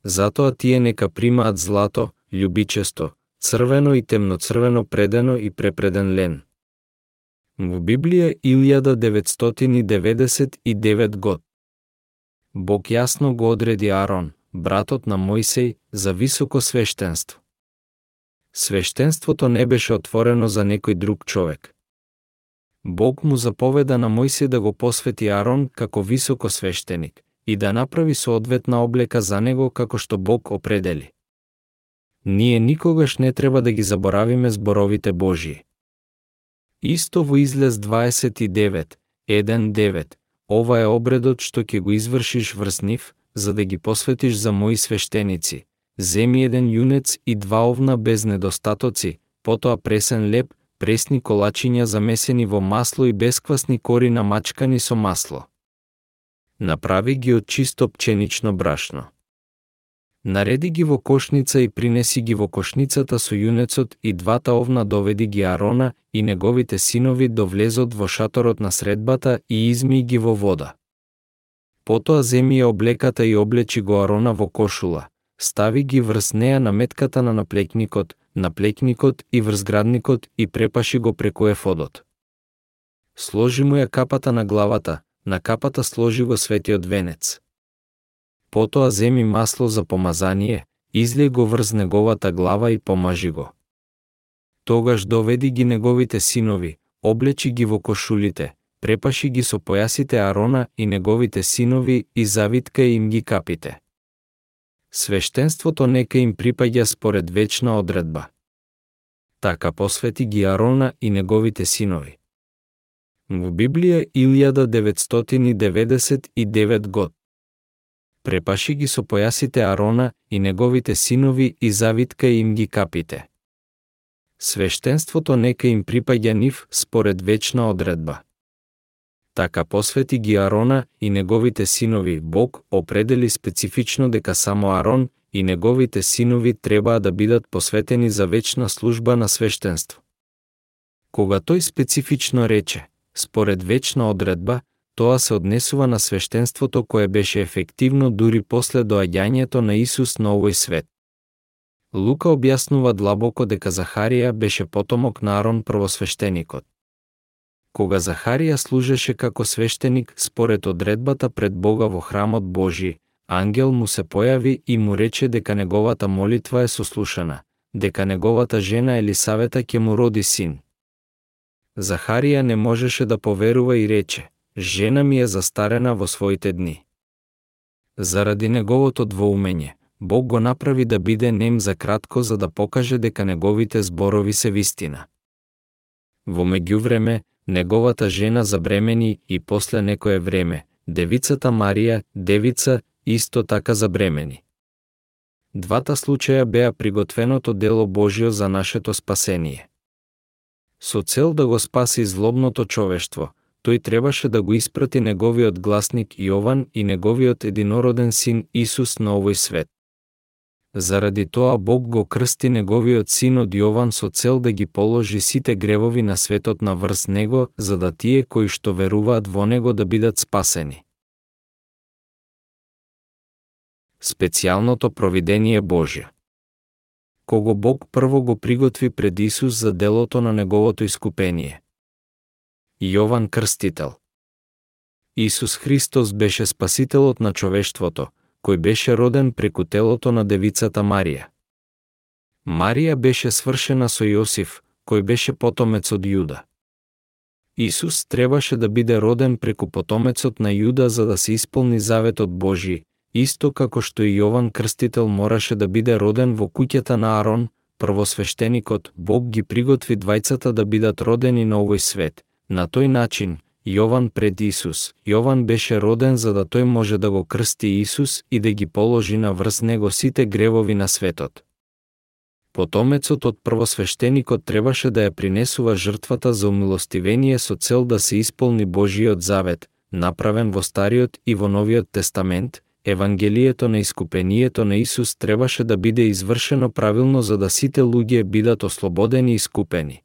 Затоа тие нека примаат злато, љубичесто, црвено и темноцрвено предено и препреден лен, Во Библија 1999 год. Бог јасно го одреди Арон, братот на Мојсей, за високо свештенство. Свештенството не беше отворено за некој друг човек. Бог му заповеда на Мојсей да го посвети Арон како високо свештеник и да направи соодветна облека за него како што Бог определи. Ние никогаш не треба да ги заборавиме зборовите Божии. Исто во излез 29, 1.9, ова е обредот што ќе го извршиш врз нив, за да ги посветиш за мои свештеници. Земи еден јунец и два овна без недостатоци, потоа пресен леп, пресни колачиња замесени во масло и бесквасни кори намачкани со масло. Направи ги од чисто пченично брашно. Нареди ги во кошница и принеси ги во кошницата со јунецот и двата овна доведи ги Арона и неговите синови до влезот во шаторот на средбата и изми ги во вода. Потоа земи ја облеката и облечи го Арона во кошула, стави ги врз неа на метката на наплекникот, наплекникот и врзградникот и препаши го преку ефодот. Сложи му ја капата на главата, на капата сложи го светиот венец. Потоа земи масло за помазание, излеј го врз неговата глава и помажи го. Тогаш доведи ги неговите синови, облечи ги во кошулите, препаши ги со појасите Арона и неговите синови и завитка им ги капите. Свештенството нека им припаѓа според вечна одредба. Така посвети ги Арона и неговите синови. Во Библија 1999 год. Препаши ги со појасите Арона и неговите синови и завитка им ги капите. Свештенството нека им припаѓа нив според вечна одредба. Така посвети ги Арона и неговите синови. Бог определи специфично дека само Арон и неговите синови требаа да бидат посветени за вечна служба на свештенство. Кога тој специфично рече, според вечна одредба, тоа се однесува на свештенството кое беше ефективно дури после доаѓањето на Исус на овој свет. Лука објаснува длабоко дека Захарија беше потомок на Арон првосвештеникот. Кога Захарија служеше како свештеник според одредбата пред Бога во храмот Божи, ангел му се појави и му рече дека неговата молитва е сослушана, дека неговата жена Елисавета ќе му роди син. Захарија не можеше да поверува и рече, жена ми е застарена во своите дни. Заради неговото двоумење, Бог го направи да биде нем за кратко за да покаже дека неговите зборови се вистина. Во меѓувреме, неговата жена забремени и после некое време, девицата Марија, девица, исто така забремени. Двата случаја беа приготвеното дело Божио за нашето спасение. Со цел да го спаси злобното човештво, тој требаше да го испрати неговиот гласник Јован и неговиот единороден син Исус на овој свет. Заради тоа Бог го крсти неговиот син од Јован со цел да ги положи сите гревови на светот на врз него, за да тие кои што веруваат во него да бидат спасени. Специјалното провидение Божје Кого Бог прво го приготви пред Исус за делото на неговото искупение. Јован Крстител Исус Христос беше спасителот на човештвото, кој беше роден преку телото на девицата Марија. Марија беше свршена со Јосиф, кој беше потомец од Јуда. Исус требаше да биде роден преку потомецот на Јуда за да се исполни заветот Божи, исто како што и Јован Крстител мораше да биде роден во куќата на Арон, првосвештеникот, Бог ги приготви двајцата да бидат родени на овој свет. На тој начин, Јован пред Исус. Јован беше роден за да тој може да го крсти Исус и да ги положи на врз него сите гревови на светот. Потомецот од првосвештеникот требаше да ја принесува жртвата за умилостивение со цел да се исполни Божиот завет, направен во Стариот и во Новиот Тестамент, Евангелието на искупението на Исус требаше да биде извршено правилно за да сите луѓе бидат ослободени и искупени.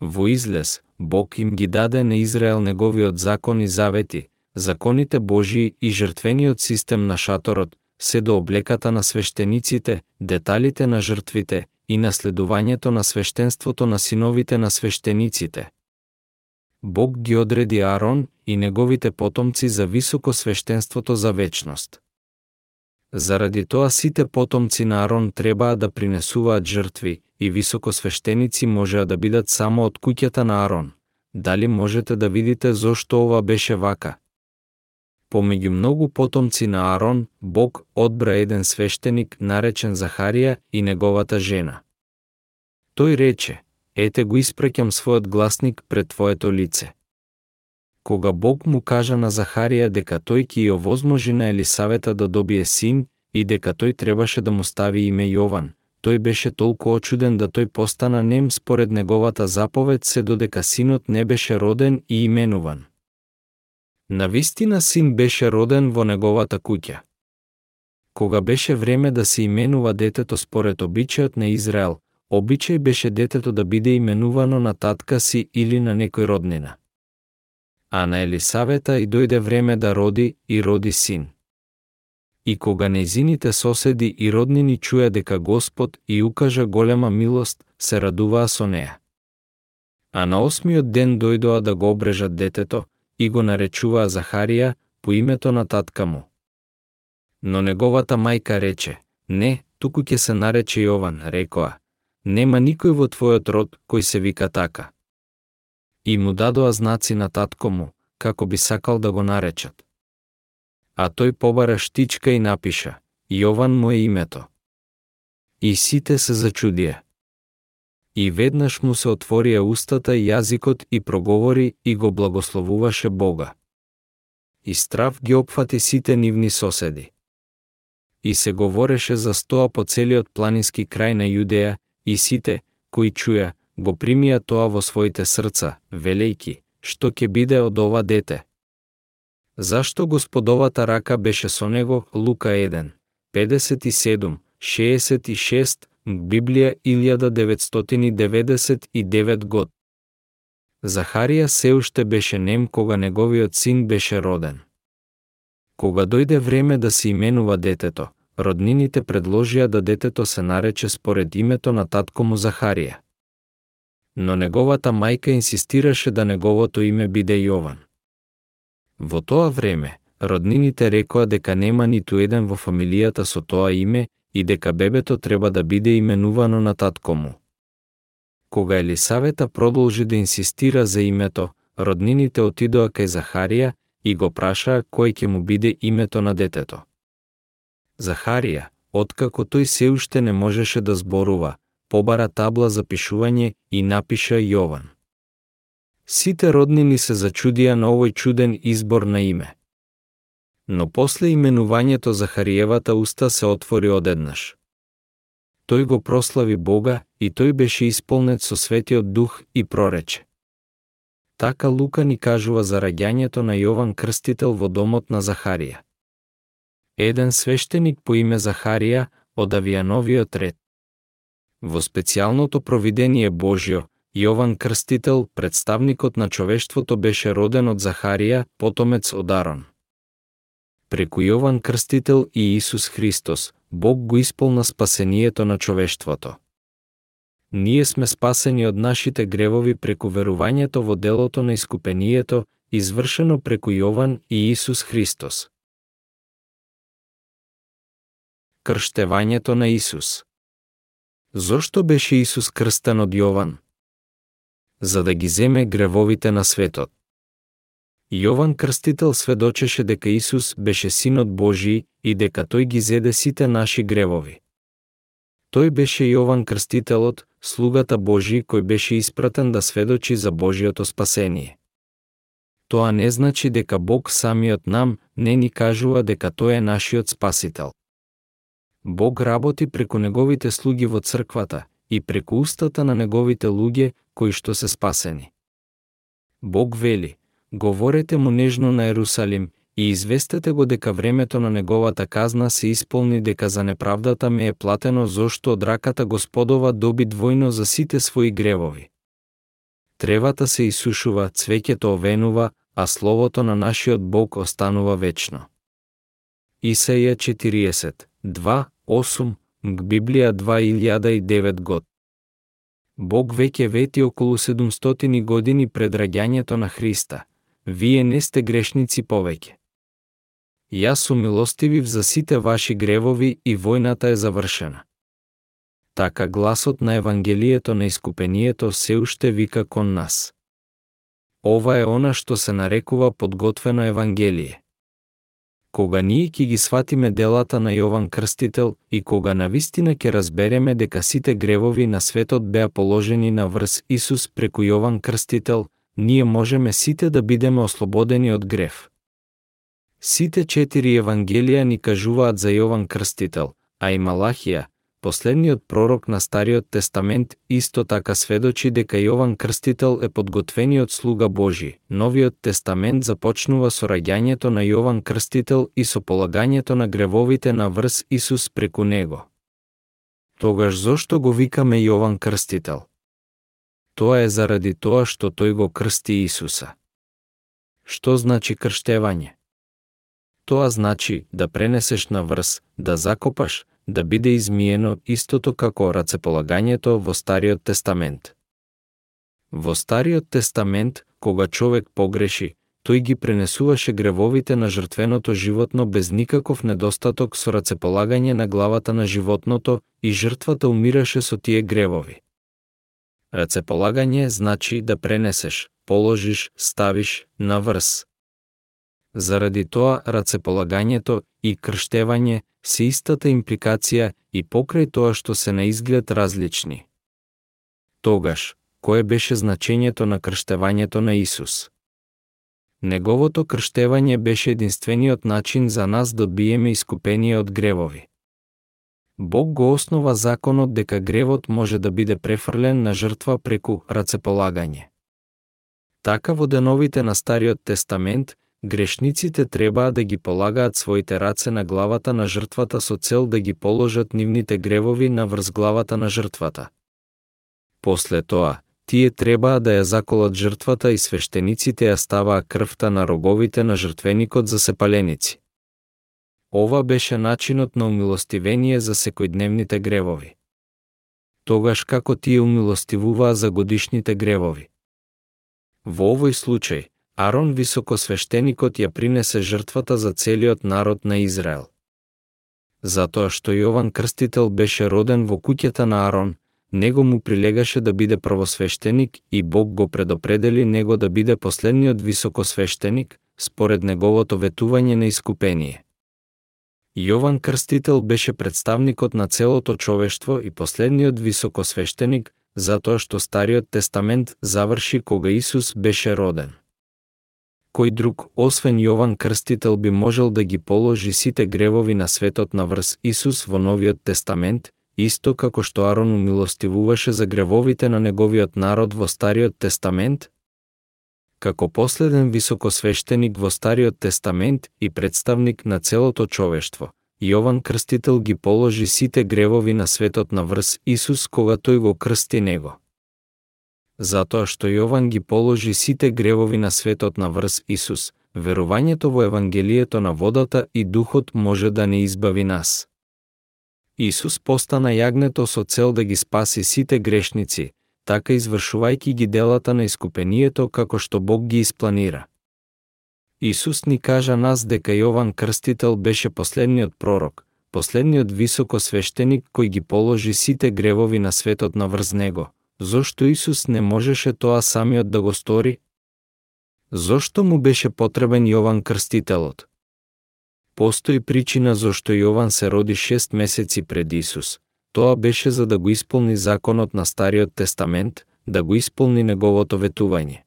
Во излез, Бог им ги даде на Израел неговиот закон и завети, законите Божии и жртвениот систем на шаторот, се до облеката на свештениците, деталите на жртвите и наследувањето на свештенството на синовите на свештениците. Бог ги одреди Арон и неговите потомци за високо свештенството за вечност. Заради тоа сите потомци на Арон требаа да принесуваат жртви, и високосвештеници можеа да бидат само од куќата на Арон. Дали можете да видите зошто ова беше вака? Помеѓу многу потомци на Арон, Бог одбра еден свештеник наречен Захарија и неговата жена. Тој рече, ете го испрекам својот гласник пред твоето лице. Кога Бог му кажа на Захарија дека тој ќе ја овозможи на Елисавета да добие син и дека тој требаше да му стави име Јован, тој беше толку очуден да тој постана нем според неговата заповед се додека синот не беше роден и именуван. Навистина син беше роден во неговата куќа. Кога беше време да се именува детето според обичајот на Израел, обичај беше детето да биде именувано на татка си или на некој роднина. А на Елисавета и дојде време да роди и роди син и кога незините соседи и роднини чуја дека Господ и укажа голема милост, се радуваа со неа. А на осмиот ден дојдоа да го обрежат детето и го наречуваа Захарија по името на татка му. Но неговата мајка рече, не, туку ќе се нарече Јован, рекоа, нема никој во твојот род кој се вика така. И му дадоа знаци на татко му, како би сакал да го наречат а тој побара штичка и напиша Јован му е името. И сите се зачудија. И веднаш му се отворија устата и јазикот и проговори и го благословуваше Бога. И страв ги опфати сите нивни соседи. И се говореше за стоа по целиот планински крај на Јудеја, и сите, кои чуја, го примија тоа во своите срца, велејки, што ќе биде од ова дете. Зашто Господовата рака беше со него, Лука 1, 57, 66, Библија 1999 год. Захарија се уште беше нем кога неговиот син беше роден. Кога дојде време да се именува детето, роднините предложија да детето се нарече според името на татко му Захарија. Но неговата мајка инсистираше да неговото име биде Јован. Во тоа време, роднините рекоа дека нема ниту еден во фамилијата со тоа име и дека бебето треба да биде именувано на татко му. Кога Елисавета продолжи да инсистира за името, роднините отидоа кај Захарија и го прашаа кој ќе му биде името на детето. Захарија, откако тој се уште не можеше да зборува, побара табла за пишување и напиша Јован. Сите роднини се зачудија на овој чуден избор на име. Но после именувањето Захариевата уста се отвори одеднаш. Тој го прослави Бога и тој беше исполнет со светиот дух и прорече. Така Лука ни кажува за раѓањето на Јован Крстител во домот на Захарија. Еден свештеник по име Захарија од авијановиот ред. Во специјалното провидение Божјо, Јован Крстител, представникот на човештвото, беше роден од Захарија, потомец од Арон. Преку Јован Крстител и Исус Христос, Бог го исполна спасението на човештвото. Ние сме спасени од нашите гревови преку верувањето во делото на искупението, извршено преку Јован и Исус Христос. Крштевањето на Исус Зошто беше Исус крстен од Јован? За да ги земе гревовите на светот. Јован Крстител сведочеше дека Исус беше Синот Божи и дека тој ги зеде сите наши гревови. Тој беше Јован Крстителот, слугата Божи кој беше испратен да сведочи за Божиото спасение. Тоа не значи дека Бог самиот нам не ни кажува дека тој е нашиот спасител. Бог работи преку неговите слуги во црквата и преку устата на неговите луѓе кои што се спасени. Бог вели, говорете му нежно на Ерусалим и известете го дека времето на неговата казна се исполни дека за неправдата ме е платено зошто од раката Господова доби двојно за сите своји гревови. Тревата се исушува, цвеќето овенува, а словото на нашиот Бог останува вечно. Исаија 40, 2, 8, Библија 2009 год. Бог веќе вети околу 700 години пред раѓањето на Христа. Вие не сте грешници повеќе. Јас сум милостивив за сите ваши гревови и војната е завршена. Така гласот на Евангелието на искупението се уште вика кон нас. Ова е она што се нарекува подготвено Евангелие кога ние ќе ги сватиме делата на Јован Крстител и кога на вистина ќе разбереме дека сите гревови на светот беа положени на врз Исус преку Јован Крстител, ние можеме сите да бидеме ослободени од грев. Сите четири Евангелија ни кажуваат за Јован Крстител, а и Малахија, Последниот пророк на Стариот Тестамент исто така сведочи дека Јован Крстител е подготвениот слуга Божи. Новиот Тестамент започнува со раѓањето на Јован Крстител и со полагањето на гревовите на врз Исус преку него. Тогаш зошто го викаме Јован Крстител? Тоа е заради тоа што тој го крсти Исуса. Што значи крштевање? Тоа значи да пренесеш на врз, да закопаш, да биде измиено истото како рацеполагањето во Стариот Тестамент. Во Стариот Тестамент, кога човек погреши, тој ги пренесуваше гревовите на жртвеното животно без никаков недостаток со рацеполагање на главата на животното и жртвата умираше со тие гревови. Рацеполагање значи да пренесеш, положиш, ставиш на врз. Заради тоа рацеполагањето и крштевање се истата импликација и покрај тоа што се на изглед различни. Тогаш, кое беше значењето на крштевањето на Исус? Неговото крштевање беше единствениот начин за нас да биеме искупение од гревови. Бог го основа законот дека гревот може да биде префрлен на жртва преку рацеполагање. Така во деновите на Стариот Тестамент, грешниците требаа да ги полагаат своите раце на главата на жртвата со цел да ги положат нивните гревови на врз главата на жртвата. После тоа, тие требаа да ја заколат жртвата и свештениците ја ставаа крвта на роговите на жртвеникот за сепаленици. Ова беше начинот на умилостивение за секојдневните гревови. Тогаш како тие умилостивуваа за годишните гревови. Во овој случај, Арон високосвештеникот ја принесе жртвата за целиот народ на Израел. Затоа што Јован Крстител беше роден во куќата на Арон, него му прилегаше да биде првосвештеник и Бог го предопредели него да биде последниот високосвештеник, според неговото ветување на искупение. Јован Крстител беше представникот на целото човештво и последниот високосвештеник, затоа што Стариот Тестамент заврши кога Исус беше роден. Кој друг, освен Јован Крстител би можел да ги положи сите гревови на светот на врз Исус во Новиот Тестамент, исто како што Арон умилостивуваше за гревовите на неговиот народ во Стариот Тестамент? Како последен високосвештеник во Стариот Тестамент и представник на целото човештво, Јован Крстител ги положи сите гревови на светот на врз Исус кога тој го крсти него. Затоа што Јован ги положи сите гревови на светот на врз Исус, верувањето во Евангелието на водата и духот може да не избави нас. Исус постана јагнето со цел да ги спаси сите грешници, така извршувајќи ги делата на искупението како што Бог ги испланира. Исус ни кажа нас дека Јован Крстител беше последниот пророк, последниот високо свештеник кој ги положи сите гревови на светот на врз него. Зошто Исус не можеше тоа самиот да го стори? Зошто му беше потребен Јован Крстителот? Постои причина зошто Јован се роди шест месеци пред Исус. Тоа беше за да го исполни законот на Стариот Тестамент, да го исполни неговото ветување.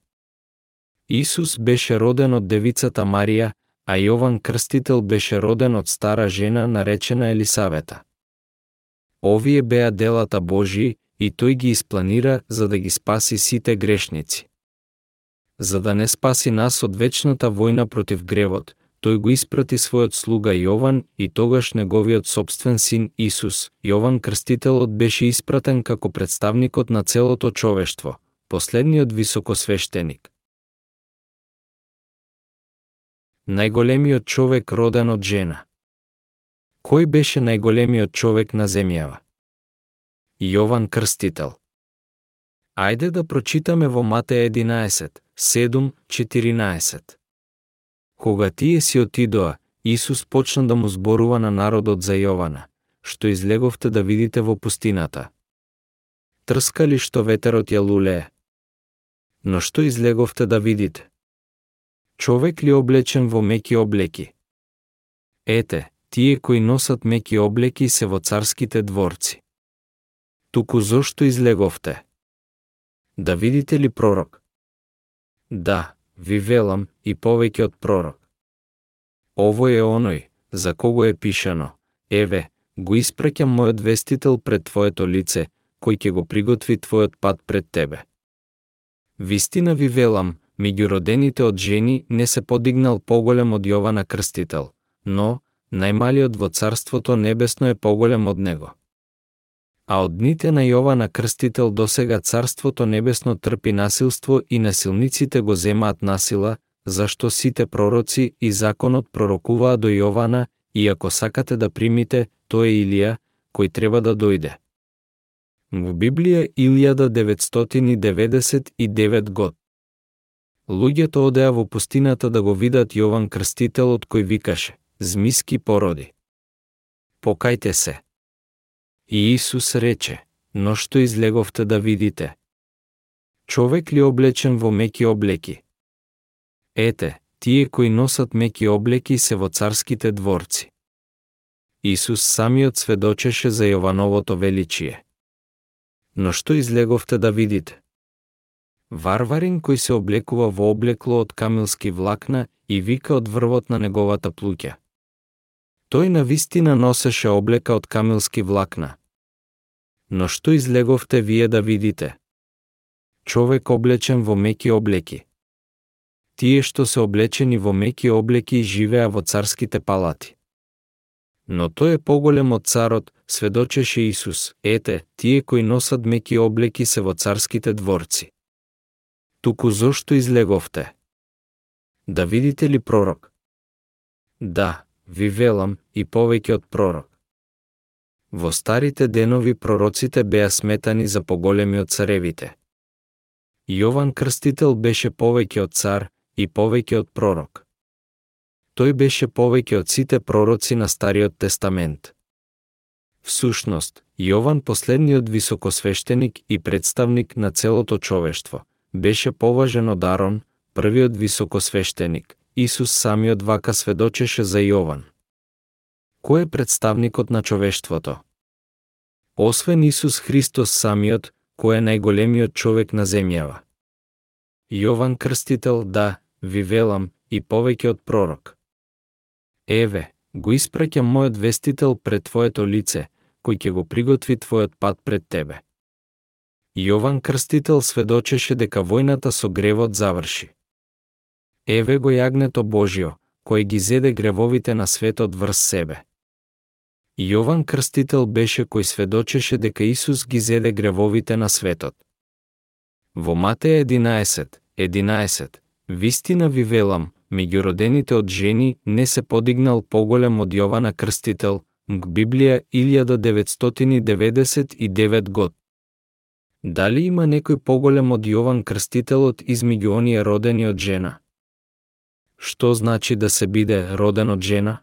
Исус беше роден од девицата Марија, а Јован Крстител беше роден од стара жена наречена Елисавета. Овие беа делата Божии и тој ги испланира за да ги спаси сите грешници. За да не спаси нас од вечната војна против гревот, тој го испрати својот слуга Јован и тогаш неговиот собствен син Исус. Јован Крстителот беше испратен како представникот на целото човештво, последниот високосвештеник. Најголемиот човек роден од жена. Кој беше најголемиот човек на земјава? Јован Крстител. Ајде да прочитаме во Матеја 11, 7, 14. Кога тие си отидоа, Исус почна да му зборува на народот за Јована, што излеговте да видите во пустината. Трска ли што ветерот ја лулее? Но што излеговте да видите? Човек ли облечен во меки облеки? Ете, тие кои носат меки облеки се во царските дворци. Туку зошто излеговте? Да видите ли пророк? Да, ви велам, и повеќе од пророк. Ово е оној, за кого е пишано, еве, го испраќам мојот вестител пред твоето лице, кој ќе го приготви твојот пат пред тебе. Вистина ви велам, меѓу родените од жени не се подигнал поголем од Јована Крстител, но, најмалиот во Царството Небесно е поголем од него. А од дните на Јована Крстител досега Царството Небесно трпи насилство и насилниците го земаат насила, зашто сите пророци и законот пророкуваа до Јована, и ако сакате да примите, тој е Илија, кој треба да дојде. Во Библија 1999 год. Луѓето одеа во пустината да го видат Јован Крстителот кој викаше, змиски породи. Покајте се. И Исус рече, но што излеговте да видите? Човек ли облечен во меки облеки? Ете, тие кои носат меки облеки се во царските дворци. Исус самиот сведочеше за Јовановото величие. Но што излеговте да видите? Варварин кој се облекува во облекло од камилски влакна и вика од врвот на неговата плуќа. Тој на вистина носеше облека од камилски влакна. Но што излеговте вие да видите? Човек облечен во меки облеки. Тие што се облечени во меки облеки живеа во царските палати. Но тој е поголем од царот, сведочеше Исус, ете, тие кои носат меки облеки се во царските дворци. Туку зошто излеговте? Да видите ли пророк? Да, ви велам, и повеќе од пророк. Во старите денови пророците беа сметани за поголеми од царевите. Јован Крстител беше повеќе од цар и повеќе од пророк. Тој беше повеќе од сите пророци на Стариот Тестамент. Всушност, Јован последниот високосвештеник и представник на целото човештво, беше поважен од Арон, првиот високосвештеник, Исус самиот вака сведочеше за Јован. Кој е представникот на човештвото? Освен Исус Христос самиот, кој е најголемиот човек на земјава. Јован Крстител, да, ви велам, и повеќе од пророк. Еве, го испраќам мојот вестител пред твоето лице, кој ќе го приготви твојот пат пред тебе. Јован Крстител сведочеше дека војната со гревот заврши. Еве го јагнето Божио, кој ги зеде гревовите на светот врз себе. Јован Крстител беше кој сведочеше дека Исус ги зеде гревовите на светот. Во Матеја 11, 11, вистина ви велам, меѓу родените од жени не се подигнал поголем од Јована Крстител, МГ Библија 1999 год. Дали има некој поголем од Јован Крстителот измеѓу оние родени од жена? Што значи да се биде роден од жена?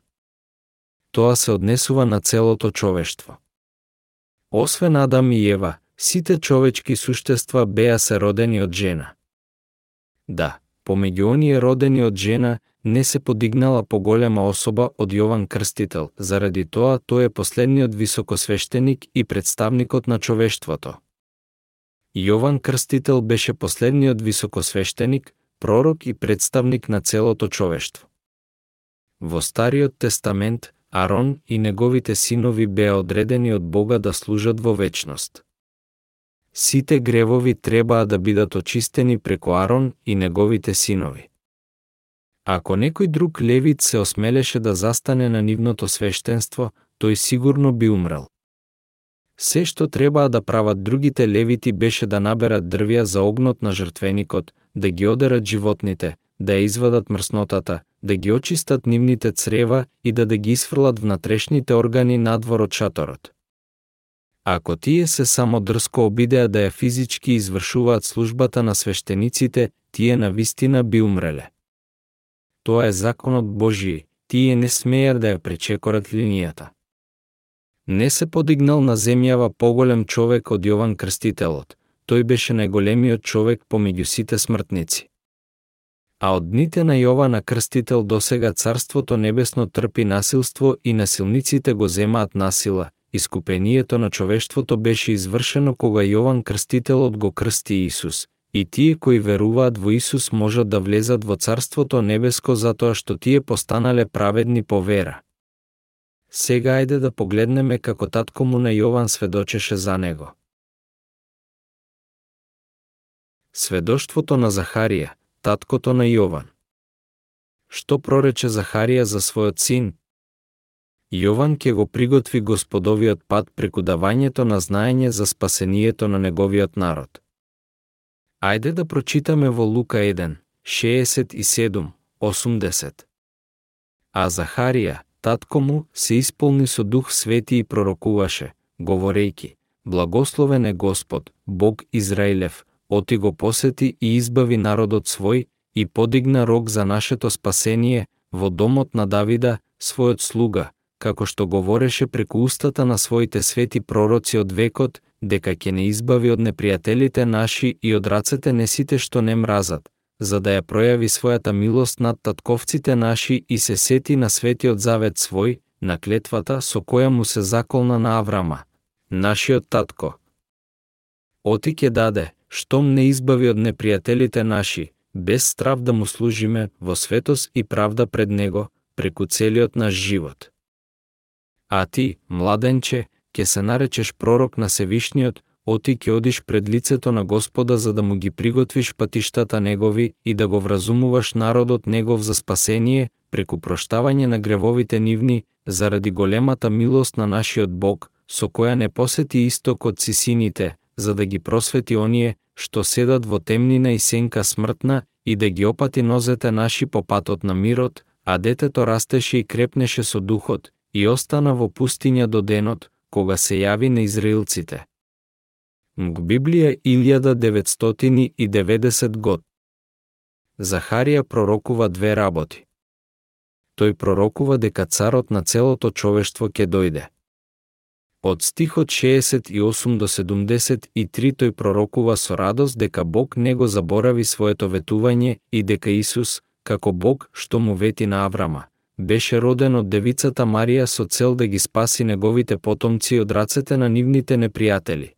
Тоа се однесува на целото човештво. Освен Адам и Ева, сите човечки суштества беа се родени од жена. Да, помеѓу оние родени од жена, не се подигнала поголема особа од Јован Крстител, заради тоа тој е последниот високосвештеник и представникот на човештвото. Јован Крстител беше последниот високосвештеник, пророк и представник на целото човештво. Во Стариот Тестамент, Арон и неговите синови беа одредени од Бога да служат во вечност. Сите гревови требаа да бидат очистени преку Арон и неговите синови. Ако некој друг левит се осмелеше да застане на нивното свештенство, тој сигурно би умрел. Се што требаа да прават другите левити беше да наберат дрвја за огнот на жртвеникот, да ги одерат животните, да ја извадат мрснотата, да ги очистат нивните црева и да да ги исфрлат внатрешните органи надвор од шаторот. Ако тие се само дрско обидеа да ја физички извршуваат службата на свештениците, тие на вистина би умреле. Тоа е законот Божиј, тие не смеер да ја пречекорат линијата. Не се подигнал на земјава поголем човек од Јован Крстителот, тој беше најголемиот човек помеѓу сите смртници. А од дните на Јована Крстител досега Царството Небесно трпи насилство и насилниците го земаат насила, искупението на човештвото беше извршено кога Јован Крстителот го крсти Исус, и тие кои веруваат во Исус можат да влезат во Царството Небеско затоа што тие постанале праведни по вера. Сега ајде да погледнеме како татко му на Јован сведочеше за него. Сведоштвото на Захарија, таткото на Јован. Што прорече Захарија за својот син? Јован ќе го приготви господовиот пат преку давањето на знаење за спасението на неговиот народ. Ајде да прочитаме во Лука 1, 67, 80. А Захарија, татко му се исполни со дух свети и пророкуваше, говорејки, Благословен е Господ, Бог Израилев, оти го посети и избави народот свој и подигна рог за нашето спасение во домот на Давида, својот слуга, како што говореше преку устата на своите свети пророци од векот, дека ќе не избави од непријателите наши и од рацете не сите што не мразат, за да ја пројави својата милост над татковците наши и се сети на светиот завет свој, на клетвата со која му се заколна на Аврама, нашиот татко. Оти ќе даде, штом не избави од непријателите наши, без страв да му служиме во светост и правда пред него, преку целиот наш живот. А ти, младенче, ќе се наречеш пророк на Севишниот, оти ќе одиш пред лицето на Господа за да му ги приготвиш патиштата негови и да го вразумуваш народот негов за спасение, преку проштавање на гревовите нивни, заради големата милост на нашиот Бог, со која не посети истокот си сините, за да ги просвети оние, што седат во темнина и сенка смртна, и да ги опати нозете наши по патот на мирот, а детето растеше и крепнеше со духот, и остана во пустиња до денот, кога се јави на израилците. Мг Библија 1990 год. Захарија пророкува две работи. Тој пророкува дека царот на целото човештво ќе дојде. Од стихот 68 до 73 тој пророкува со радост дека Бог не го заборави своето ветување и дека Исус, како Бог што му вети на Аврама, беше роден од девицата Марија со цел да ги спаси неговите потомци од рацете на нивните непријатели.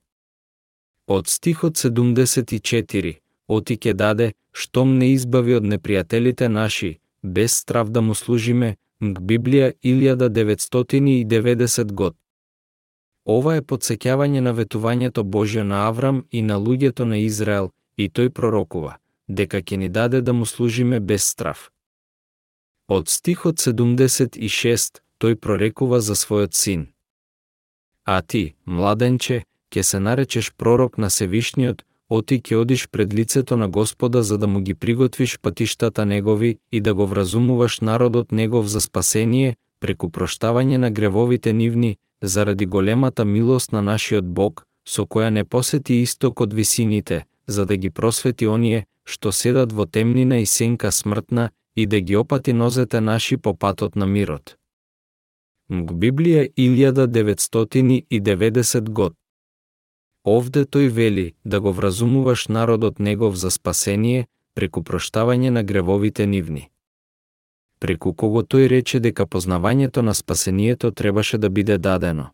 Од стихот 74, оти ке даде, штом не избави од непријателите наши, без страв да му служиме, Мг Библија 1990 год. Ова е подсеќавање на ветувањето Божјо на Аврам и на луѓето на Израел, и тој пророкува, дека ќе ни даде да му служиме без страв. Од стихот 76, тој прорекува за својот син. А ти, младенче, ќе се наречеш пророк на Севишниот, оти ќе одиш пред лицето на Господа за да му ги приготвиш патиштата негови и да го вразумуваш народот негов за спасение, преку проштавање на гревовите нивни, заради големата милост на нашиот Бог, со која не посети исток од висините, за да ги просвети оние, што седат во темнина и сенка смртна, и да ги опати нозете наши по патот на мирот. Мг Библија 1990 год. Овде тој вели да го вразумуваш народот негов за спасение преку проштавање на гревовите нивни. Преку кого тој рече дека познавањето на спасението требаше да биде дадено.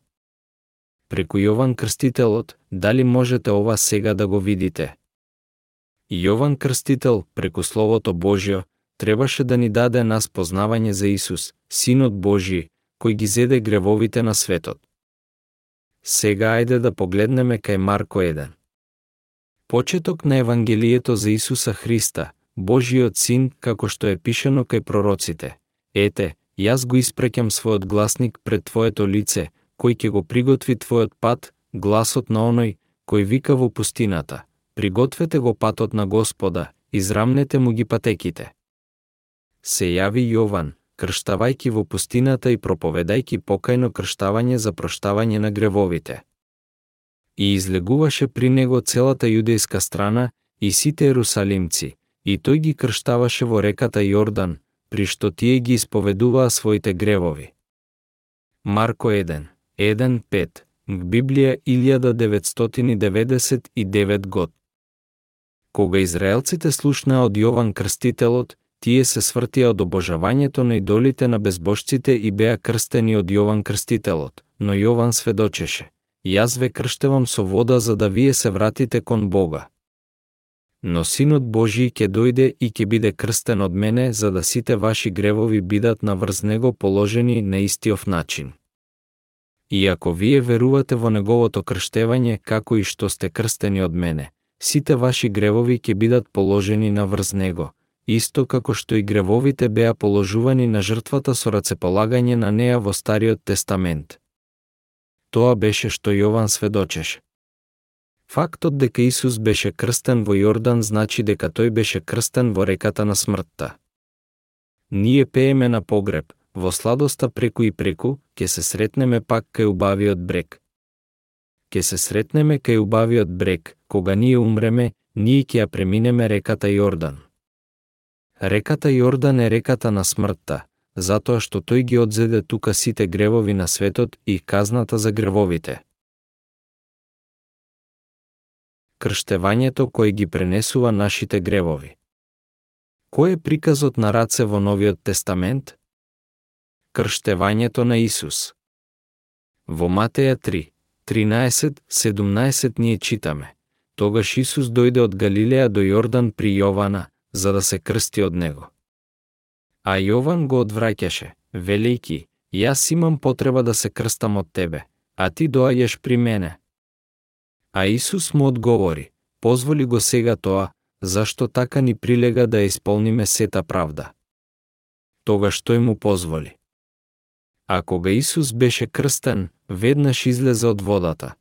Преку Јован Крстителот, дали можете ова сега да го видите? Јован Крстител, преку Словото Божјо, требаше да ни даде нас познавање за Исус, Синот Божи, кој ги зеде гревовите на светот. Сега ајде да погледнеме кај Марко 1. Почеток на Евангелието за Исуса Христа, Божиот Син, како што е пишано кај пророците. Ете, јас го испреќам својот гласник пред Твоето лице, кој ќе го приготви Твојот пат, гласот на оној, кој вика во пустината. Пригответе го патот на Господа, израмнете му ги патеките. Се јави Јован, крштавајки во пустината и проповедајки покајно крштавање за проштавање на гревовите. И излегуваше при него целата јудејска страна и сите ерусалимци, и тој ги крштаваше во реката Јордан, при што тие ги исповедуваа своите гревови. Марко 1, 1.5, Библија 1999 год. Кога израелците слушнаа од Јован Крстителот, тие се свртија од обожавањето на идолите на безбожците и беа крстени од Јован Крстителот, но Јован сведочеше. Јас ве крштевам со вода за да вие се вратите кон Бога. Но Синот Божи ќе дојде и ќе биде крстен од мене за да сите ваши гревови бидат на врз него положени на истиов начин. И ако вие верувате во неговото крштевање како и што сте крстени од мене, сите ваши гревови ќе бидат положени на врз него, исто како што и гревовите беа положувани на жртвата со рацеполагање на неа во Стариот Тестамент. Тоа беше што Јован сведочеше. Фактот дека Исус беше крстен во Јордан значи дека тој беше крстен во реката на смртта. Ние пееме на погреб, во сладоста преку и преку, ќе се сретнеме пак кај убавиот брег. Ке се сретнеме кај убавиот брег, кога ние умреме, ние ќе ја преминеме реката Јордан. Реката Јордан е реката на смртта, затоа што тој ги одзеде тука сите гревови на светот и казната за гревовите. Крштевањето кој ги пренесува нашите гревови. Кој е приказот на раце во Новиот Тестамент? крштевањето на Исус. Во Матеја 3, 13-17 ние читаме. Тогаш Исус дојде од Галилеја до Јордан при Јована, за да се крсти од него. А Јован го одвраќаше, велејки, јас имам потреба да се крстам од тебе, а ти доаѓаш при мене. А Исус му одговори, позволи го сега тоа, зашто така ни прилега да исполниме сета правда. Тогаш тој му позволи. А кога Исус беше крстен, веднаш излезе од водата.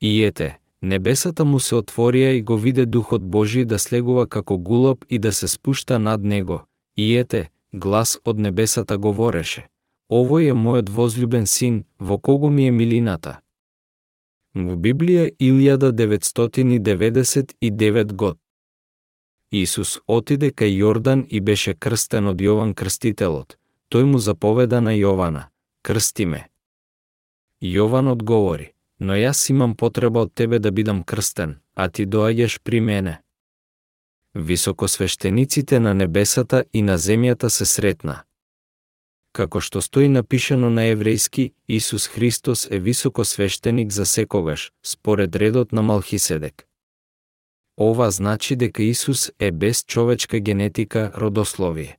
И ете, небесата му се отворија и го виде Духот Божи да слегува како гулоб и да се спушта над него. И ете, глас од небесата говореше. Овој е мојот возлюбен син, во кого ми е милината. Во Библија 1999 год. Исус отиде кај Јордан и беше крстен од Јован Крстителот. Тој му заповеда на Јована, крсти ме. Јован одговори, но јас имам потреба од тебе да бидам крстен, а ти доаѓаш при мене. Високосвештениците на небесата и на земјата се сретна. Како што стои напишано на еврејски, Исус Христос е високосвештеник за секогаш, според редот на Малхиседек. Ова значи дека Исус е без човечка генетика родословие.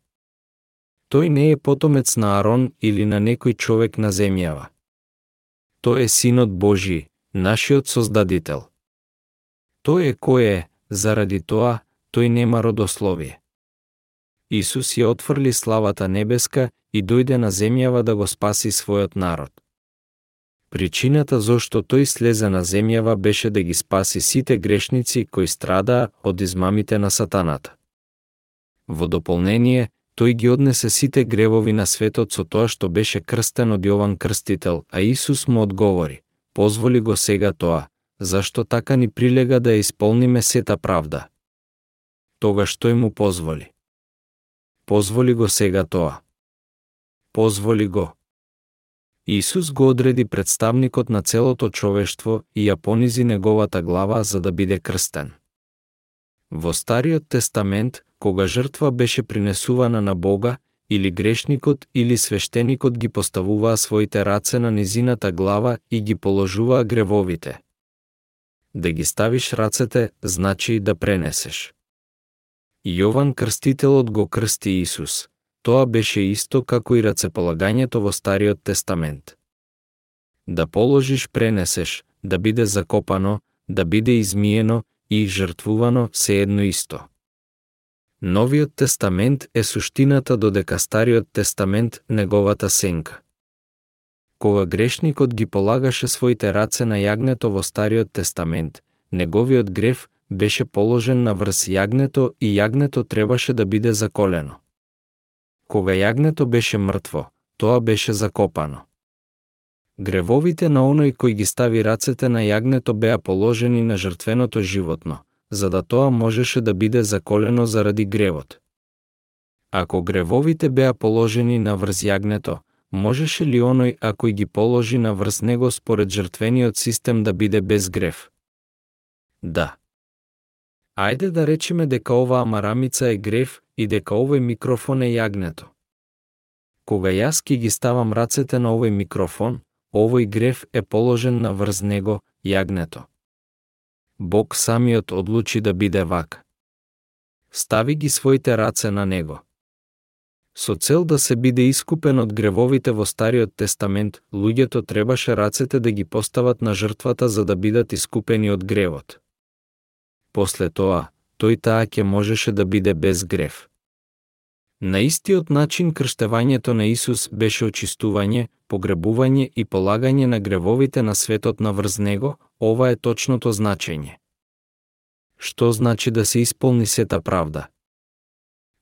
Тој не е потомец на Арон или на некој човек на земјава. Тој е Синот Божи, нашиот Создадител. Тој е кој е, заради тоа, тој нема родословие. Исус ја отфрли славата небеска и дојде на земјава да го спаси својот народ. Причината зошто тој слезе на земјава беше да ги спаси сите грешници кои страдаа од измамите на сатаната. Во дополнение, тој ги однесе сите гревови на светот со тоа што беше крстен од Јован Крстител, а Исус му одговори, позволи го сега тоа, зашто така ни прилега да ја исполниме сета правда. Тогаш тој му позволи. Позволи го сега тоа. Позволи го. Исус го одреди представникот на целото човештво и ја понизи неговата глава за да биде крстен. Во Стариот Тестамент, кога жртва беше принесувана на Бога, или грешникот или свештеникот ги поставуваа своите раце на низината глава и ги положуваа гревовите. Да ги ставиш рацете, значи да пренесеш. Јован Крстителот го крсти Исус. Тоа беше исто како и рацеполагањето во Стариот Тестамент. Да положиш пренесеш, да биде закопано, да биде измиено и жртвувано се едно исто. Новиот тестамент е суштината додека Стариот тестамент неговата сенка. Кога грешникот ги полагаше своите раце на јагнето во Стариот тестамент, неговиот грев беше положен на врз јагнето и јагнето требаше да биде заколено. Кога јагнето беше мртво, тоа беше закопано. Гревовите на оној кој ги стави рацете на јагнето беа положени на жртвеното животно, за да тоа можеше да биде заколено заради гревот. Ако гревовите беа положени на врз јагнето, можеше ли оној ако ги положи на врз него според жртвениот систем да биде без грев? Да. Ајде да речеме дека оваа марамица е грев и дека овој микрофон е јагнето. Кога јас ки ги ставам рацете на овој микрофон, овој грев е положен на врз него, јагнето. Бог самиот одлучи да биде вака. Стави ги своите раце на него. Со цел да се биде искупен од гревовите во Стариот Тестамент, луѓето требаше рацете да ги постават на жртвата за да бидат искупени од гревот. После тоа, тој таа ќе можеше да биде без грев. На истиот начин крштевањето на Исус беше очистување, погребување и полагање на гревовите на светот на врз него, ова е точното значење. Што значи да се исполни сета правда?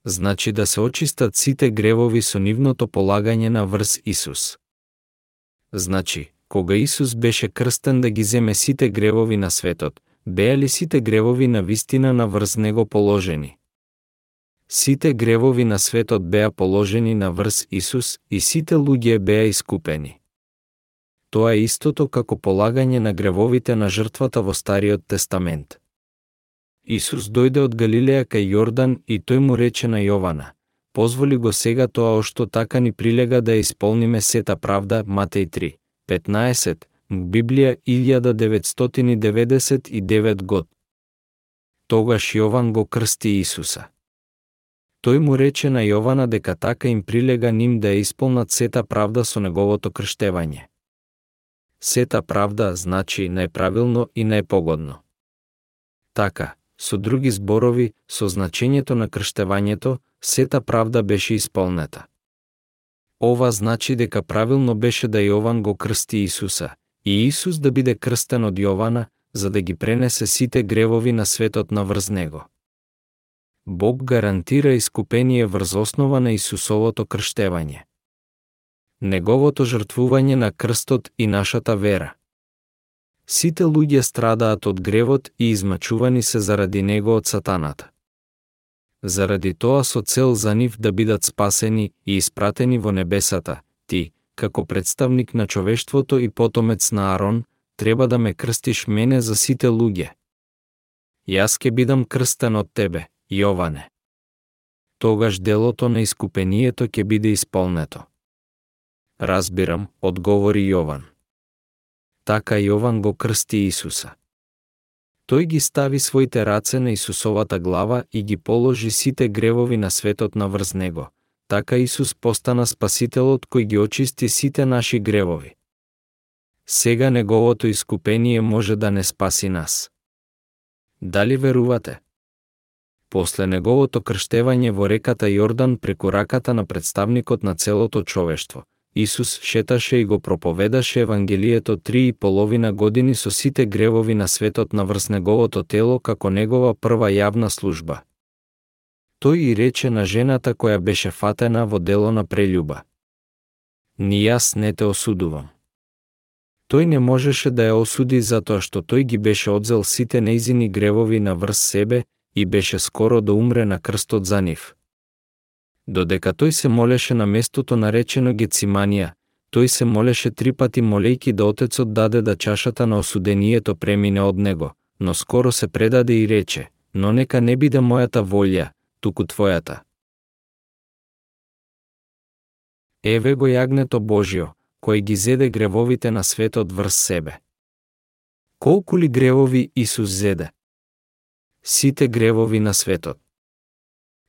Значи да се очистат сите гревови со нивното полагање на врз Исус. Значи, кога Исус беше крстен да ги земе сите гревови на светот, беа ли сите гревови на вистина на врз него положени? Сите гревови на светот беа положени на врз Исус и сите луѓе беа искупени. Тоа е истото како полагање на гревовите на жртвата во Стариот Тестамент. Исус дојде од Галилеја кај Јордан и тој му рече на Јована, позволи го сега тоа ошто така ни прилега да исполниме сета правда Матеј 3, 15, Библија 1999 год. Тогаш Јован го крсти Исуса. Тој му рече на Јована дека така им прилега ним да ја исполнат сета правда со неговото крштевање. Сета правда значи најправилно и најпогодно. Така, со други зборови, со значењето на крштевањето, сета правда беше исполнета. Ова значи дека правилно беше да Јован го крсти Исуса, и Исус да биде крстен од Јована, за да ги пренесе сите гревови на светот на врз него. Бог гарантира искупение врз основа на Исусовото крштевање. Неговото жртвување на крстот и нашата вера. Сите луѓе страдаат од гревот и измачувани се заради него од сатаната. Заради тоа со цел за нив да бидат спасени и испратени во небесата, ти, како представник на човештвото и потомец на Арон, треба да ме крстиш мене за сите луѓе. Јас ке бидам крстен од тебе, Јоване. Тогаш делото на искупението ќе биде исполнето. Разбирам, одговори Јован. Така Јован го крсти Исуса. Тој ги стави своите раце на Исусовата глава и ги положи сите гревови на светот на врз него. Така Исус постана Спасителот кој ги очисти сите наши гревови. Сега неговото искупение може да не спаси нас. Дали верувате? После неговото крштевање во реката Јордан преку раката на представникот на целото човештво, Исус шеташе и го проповедаше Евангелието три и половина години со сите гревови на светот на врз неговото тело како негова прва јавна служба. Тој и рече на жената која беше фатена во дело на прелюба. Ни јас не те осудувам. Тој не можеше да ја осуди затоа што тој ги беше одзел сите неизини гревови на врз себе и беше скоро да умре на крстот за нив. Додека тој се молеше на местото наречено Гециманија, тој се молеше три пати молејки да Отецот даде да чашата на осудението премине од него, но скоро се предаде и рече, но нека не биде мојата волја, туку твојата. Еве го јагнето Божио, кој ги зеде гревовите на светот врз себе. Колку ли гревови Исус зеде? Сите гревови на светот.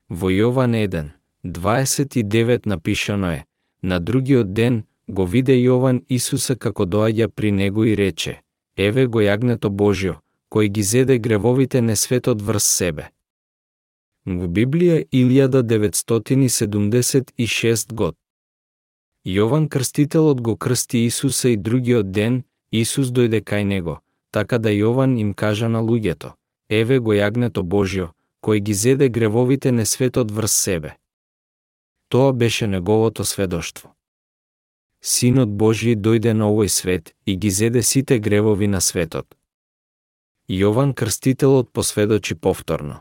Во Јован 1, 29 напишано е, на другиот ден го виде Јован Исуса како доаѓа при него и рече, Еве го јагнето Божјо, кој ги зеде гревовите на светот врз себе. Во Библија 1976 год. Јован Крстителот го крсти Исуса и другиот ден, Исус дојде кај него, така да Јован им кажа на луѓето, Еве го јагнето Божјо, кој ги зеде гревовите на светот врз себе. Тоа беше неговото сведоштво. Синот Божи дојде на овој свет и ги зеде сите гревови на светот. Јован Крстителот посведочи повторно.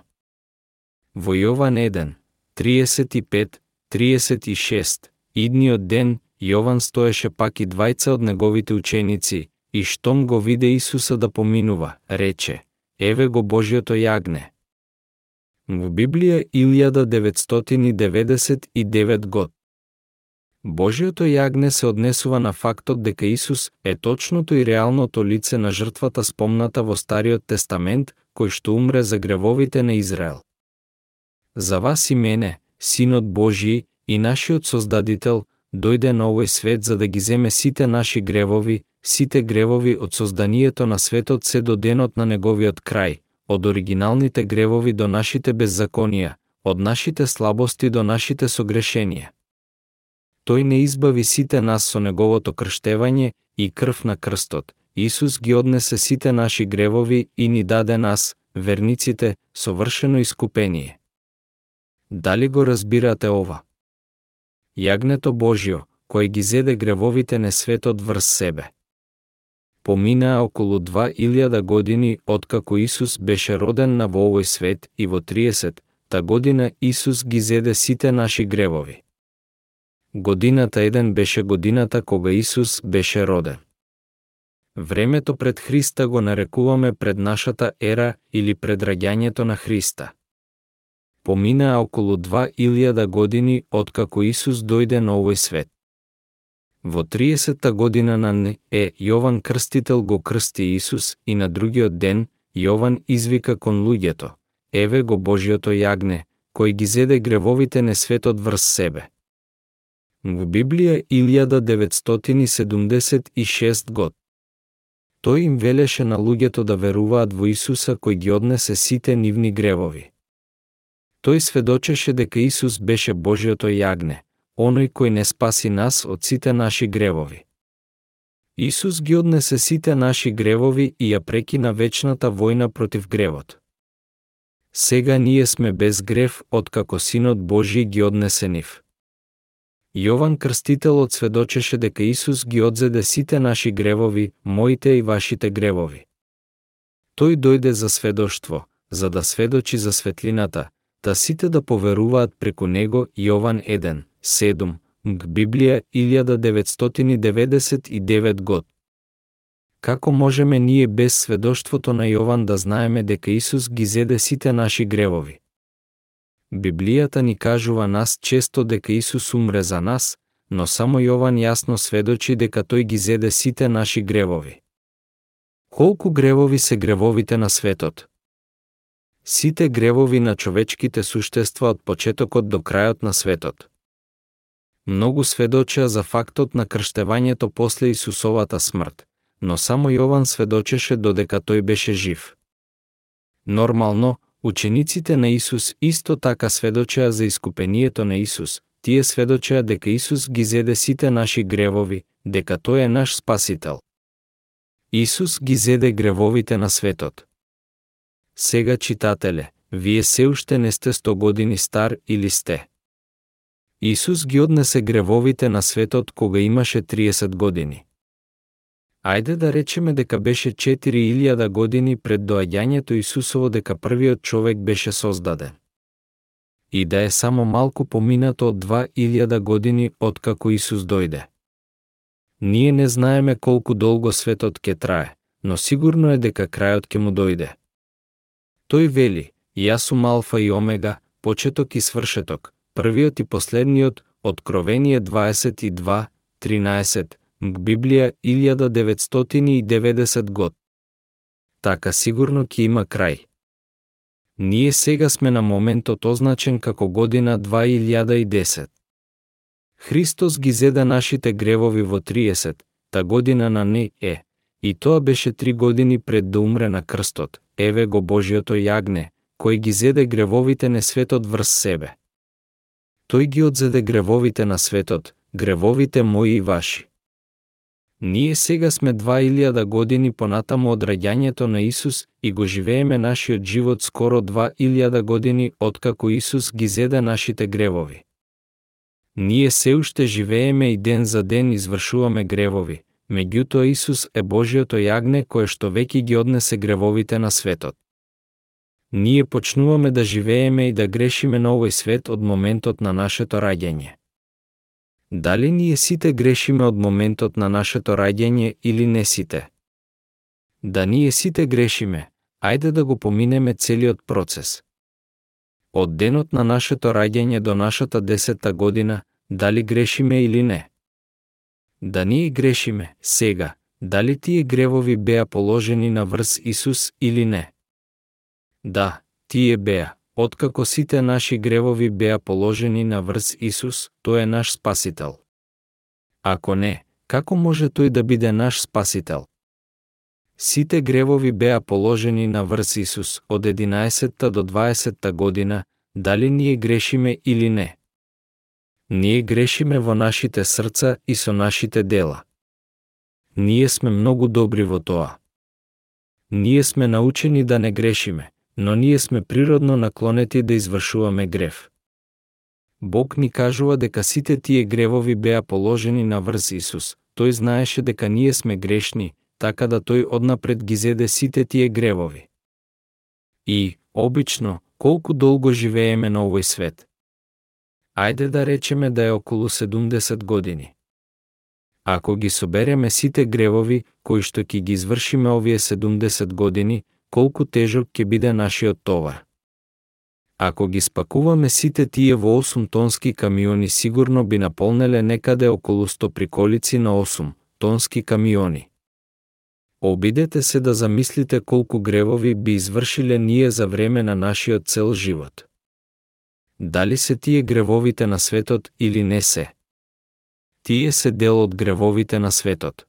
Во Јован 1, 35, 36, идниот ден, Јован стоеше пак и двајца од неговите ученици, и штом го виде Исуса да поминува, рече, Еве го Божиото јагне, Во Библија 1999 год. Божиото јагне се однесува на фактот дека Исус е точното и реалното лице на жртвата спомната во Стариот Тестамент, кој што умре за гревовите на Израел. За вас и мене, Синот Божји и нашиот Создадител, дојде на овој свет за да ги земе сите наши гревови, сите гревови од созданието на светот се до денот на неговиот крај, од оригиналните гревови до нашите беззаконија, од нашите слабости до нашите согрешенија. Тој не избави сите нас со неговото крштевање и крв на крстот. Исус ги однесе сите наши гревови и ни даде нас, верниците, совршено искупение. Дали го разбирате ова? Јагнето Божјо, кој ги зеде гревовите на светот врз себе поминаа околу 2000 години откако Исус беше роден на во овој свет и во 30 та година Исус ги зеде сите наши гревови. Годината еден беше годината кога Исус беше роден. Времето пред Христа го нарекуваме пред нашата ера или пред раѓањето на Христа. поминаа околу 2000 години откако Исус дојде на овој свет. Во 30-та година на Н. Е. Јован Крстител го крсти Исус и на другиот ден Јован извика кон луѓето, еве го Божиото јагне, кој ги зеде гревовите на светот врз себе. Во Библија 1976 год. Тој им велеше на луѓето да веруваат во Исуса кој ги однесе сите нивни гревови. Тој сведочеше дека Исус беше Божиото јагне, оној кој не спаси нас од сите наши гревови. Исус ги однесе сите наши гревови и ја прекина вечната војна против гревот. Сега ние сме без грев, откако Синот Божи ги однесе нив. Јован Крстителот сведочеше дека Исус ги одзеде сите наши гревови, моите и вашите гревови. Тој дојде за сведоштво, за да сведочи за светлината, да сите да поверуваат преку него Јован 1, 7, Г. Библија 1999 год. Како можеме ние без сведоштвото на Јован да знаеме дека Исус ги зеде сите наши гревови? Библијата ни кажува нас често дека Исус умре за нас, но само Јован јасно сведочи дека тој ги зеде сите наши гревови. Колку гревови се гревовите на светот? Сите гревови на човечките суштества од почетокот до крајот на светот. Многу сведочеа за фактот на крштевањето после Исусовата смрт, но само Јован сведочеше додека тој беше жив. Нормално, учениците на Исус исто така сведочеа за искупението на Исус, тие сведочеа дека Исус ги зеде сите наши гревови, дека тој е наш спасител. Исус ги зеде гревовите на светот. Сега читателе, вие се уште не сте 100 години стар или сте. Исус ги однесе гревовите на светот кога имаше 30 години. Ајде да речеме дека беше 4000 години пред доаѓањето Исусово дека првиот човек беше создаден. И да е само малку поминато од 2000 години откако Исус дојде. Ние не знаеме колку долго светот ќе трае, но сигурно е дека крајот ќе му дојде. Тој вели, јас сум алфа и омега, почеток и свршеток, првиот и последниот, Откровение 22, 13, Библија 1990 год. Така сигурно ќе има крај. Ние сега сме на моментот означен како година 2010. Христос ги зеда нашите гревови во 30, та година на не е, и тоа беше три години пред да умре на крстот, еве го Божиото јагне, кој ги зеде гревовите на светот врз себе. Тој ги одзеде гревовите на светот, гревовите мои и ваши. Ние сега сме 2000 години понатаму од раѓањето на Исус и го живееме нашиот живот скоро 2000 години откако Исус ги зеде нашите гревови. Ние се уште живееме и ден за ден извршуваме гревови, меѓутоа Исус е Божиото јагне кое што веќе ги однесе гревовите на светот. Ние почнуваме да живееме и да грешиме на овој свет од моментот на нашето раѓање. Дали ние сите грешиме од моментот на нашето раѓање или не сите? Да ние сите грешиме, ајде да го поминеме целиот процес. Од денот на нашето раѓање до нашата десета година, дали грешиме или не? Да ние грешиме, сега, дали тие гревови беа положени на врз Исус или не? Да, тие беа. Откако сите наши гревови беа положени на врз Исус, тој е наш спасител. Ако не, како може тој да биде наш спасител? Сите гревови беа положени на врз Исус од 11 до 20 година, дали ние грешиме или не. Ние грешиме во нашите срца и со нашите дела. Ние сме многу добри во тоа. Ние сме научени да не грешиме, но ние сме природно наклонети да извршуваме грев. Бог ни кажува дека сите тие гревови беа положени на врз Исус. Тој знаеше дека ние сме грешни, така да тој однапред ги зеде сите тие гревови. И, обично, колку долго живееме на овој свет? Ајде да речеме да е околу 70 години. Ако ги собереме сите гревови кои што ќе ги извршиме овие 70 години, колку тежок ќе биде нашиот товар. Ако ги спакуваме сите тие во 8 тонски камиони, сигурно би наполнеле некаде околу 100 приколици на 8 тонски камиони. Обидете се да замислите колку гревови би извршиле ние за време на нашиот цел живот. Дали се тие гревовите на светот или не се? Тие се дел од гревовите на светот.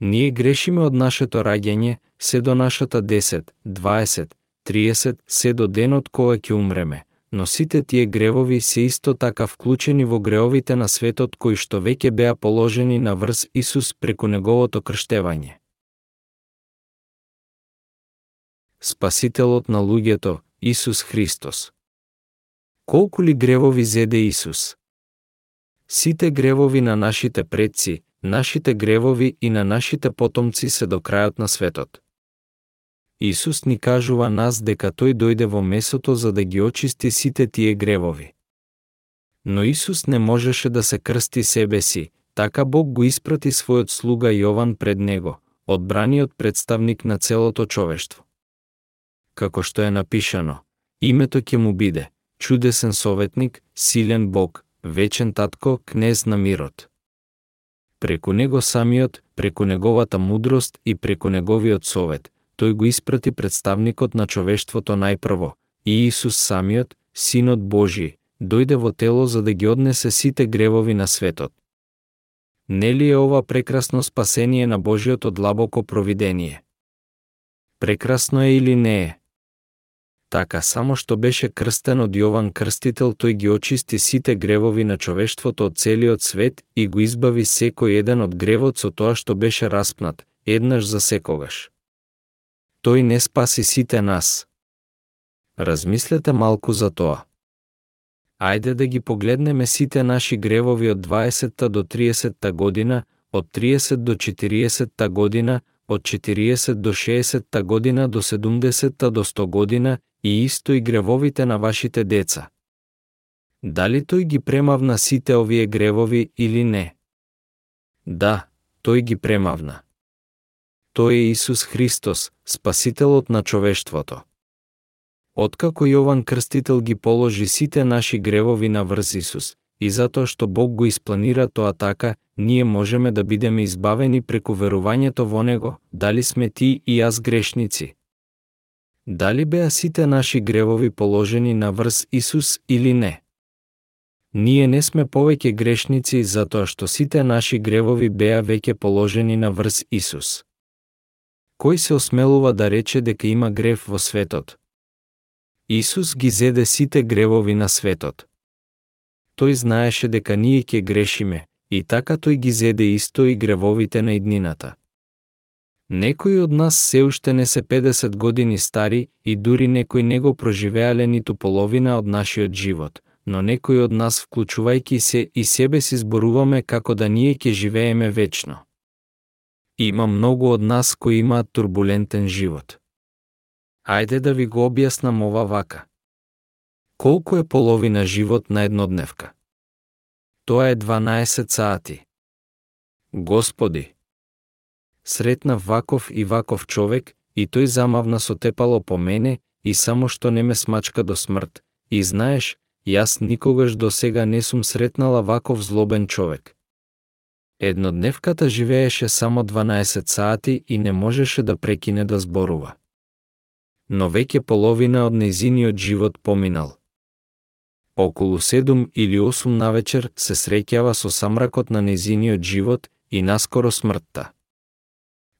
Ние грешиме од нашето раѓање, се до нашата 10, 20, 30, се до денот кога ќе умреме, но сите тие гревови се исто така вклучени во гревовите на светот кои што веќе беа положени на врз Исус преку неговото крштевање. Спасителот на луѓето, Исус Христос. Колку ли гревови зеде Исус? Сите гревови на нашите предци, нашите гревови и на нашите потомци се до крајот на светот. Исус ни кажува нас дека тој дојде во месото за да ги очисти сите тие гревови. Но Исус не можеше да се крсти себе си, така Бог го испрати својот слуга Јован пред него, одбраниот представник на целото човештво. Како што е напишано, името ќе му биде чудесен советник, силен Бог, вечен татко, кнез на мирот. Преку него самиот, преку неговата мудрост и преку неговиот совет, тој го испрати представникот на човештвото најпрво, и Исус самиот, Синот Божи, дојде во тело за да ги однесе сите гревови на светот. Нели е ова прекрасно спасение на Божиото длабоко провидение? Прекрасно е или не е? Така само што беше крстен од Јован Крстител, тој ги очисти сите гревови на човештвото од целиот свет и го избави секој еден од гревот со тоа што беше распнат, еднаш за секогаш. Тој не спаси сите нас. Размислете малку за тоа. Ајде да ги погледнеме сите наши гревови од 20-та до 30-та година, од 30 до 40-та година, од 40 до 60-та година до 70-та до 100 година и исто и гревовите на вашите деца. Дали тој ги премавна сите овие гревови или не? Да, тој ги премавна. Тој е Исус Христос, Спасителот на човештвото. Откако Јован Крстител ги положи сите наши гревови на врз Исус, и затоа што Бог го испланира тоа така, ние можеме да бидеме избавени преку верувањето во Него, дали сме ти и јас грешници. Дали беа сите наши гревови положени на врз Исус или не? Ние не сме повеќе грешници затоа што сите наши гревови беа веќе положени на врз Исус. Кој се осмелува да рече дека има грев во светот? Исус ги зеде сите гревови на светот. Тој знаеше дека ние ќе грешиме, и така тој ги зеде исто и гревовите на иднината. Некои од нас се уште не се 50 години стари и дури некои не го проживеале ниту половина од нашиот живот, но некои од нас вклучувајќи се и себе си зборуваме како да ние ќе живееме вечно. Има многу од нас кои имаат турбулентен живот. Ајде да ви го објаснам ова вака. Колку е половина живот на еднодневка? Тоа е 12 сати. Господи, Сретна ваков и ваков човек, и тој замавна со тепало по мене, и само што не ме смачка до смрт. И знаеш, јас никогаш до сега не сум сретнала ваков злобен човек. Еднодневката живееше само 12 сати и не можеше да прекине да зборува. Но веќе половина од незиниот живот поминал. Околу 7 или 8 навечер се среќава со самракот на незиниот живот и наскоро смртта.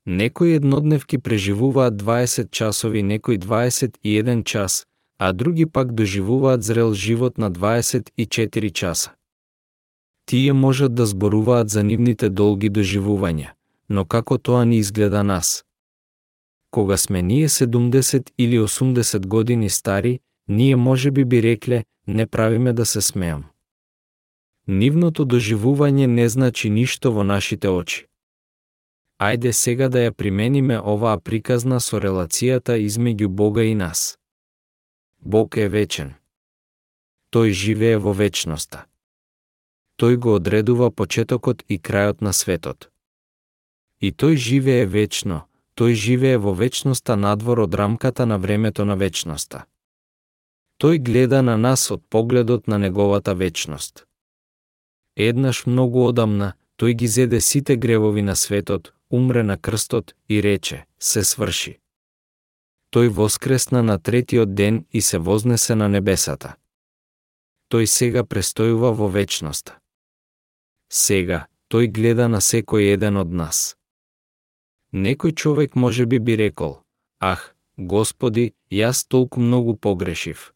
Некои еднодневки преживуваат 20 часови, некои 21 час, а други пак доживуваат зрел живот на 24 часа. Тие можат да зборуваат за нивните долги доживувања, но како тоа ни изгледа нас? Кога сме ние 70 или 80 години стари, ние може би би рекле, не правиме да се смеам. Нивното доживување не значи ништо во нашите очи. Ајде сега да ја примениме оваа приказна со релацијата измеѓу Бога и нас. Бог е вечен. Тој живее во вечноста. Тој го одредува почетокот и крајот на светот. И тој живее вечно, тој живее во вечноста надвор од рамката на времето на вечноста. Тој гледа на нас од погледот на неговата вечност. Еднаш многу одамна, тој ги зеде сите гревови на светот, умре на крстот и рече, се сврши. Тој воскресна на третиот ден и се вознесе на небесата. Тој сега престојува во вечноста. Сега, тој гледа на секој еден од нас. Некој човек може би би рекол, ах, Господи, јас толку многу погрешив.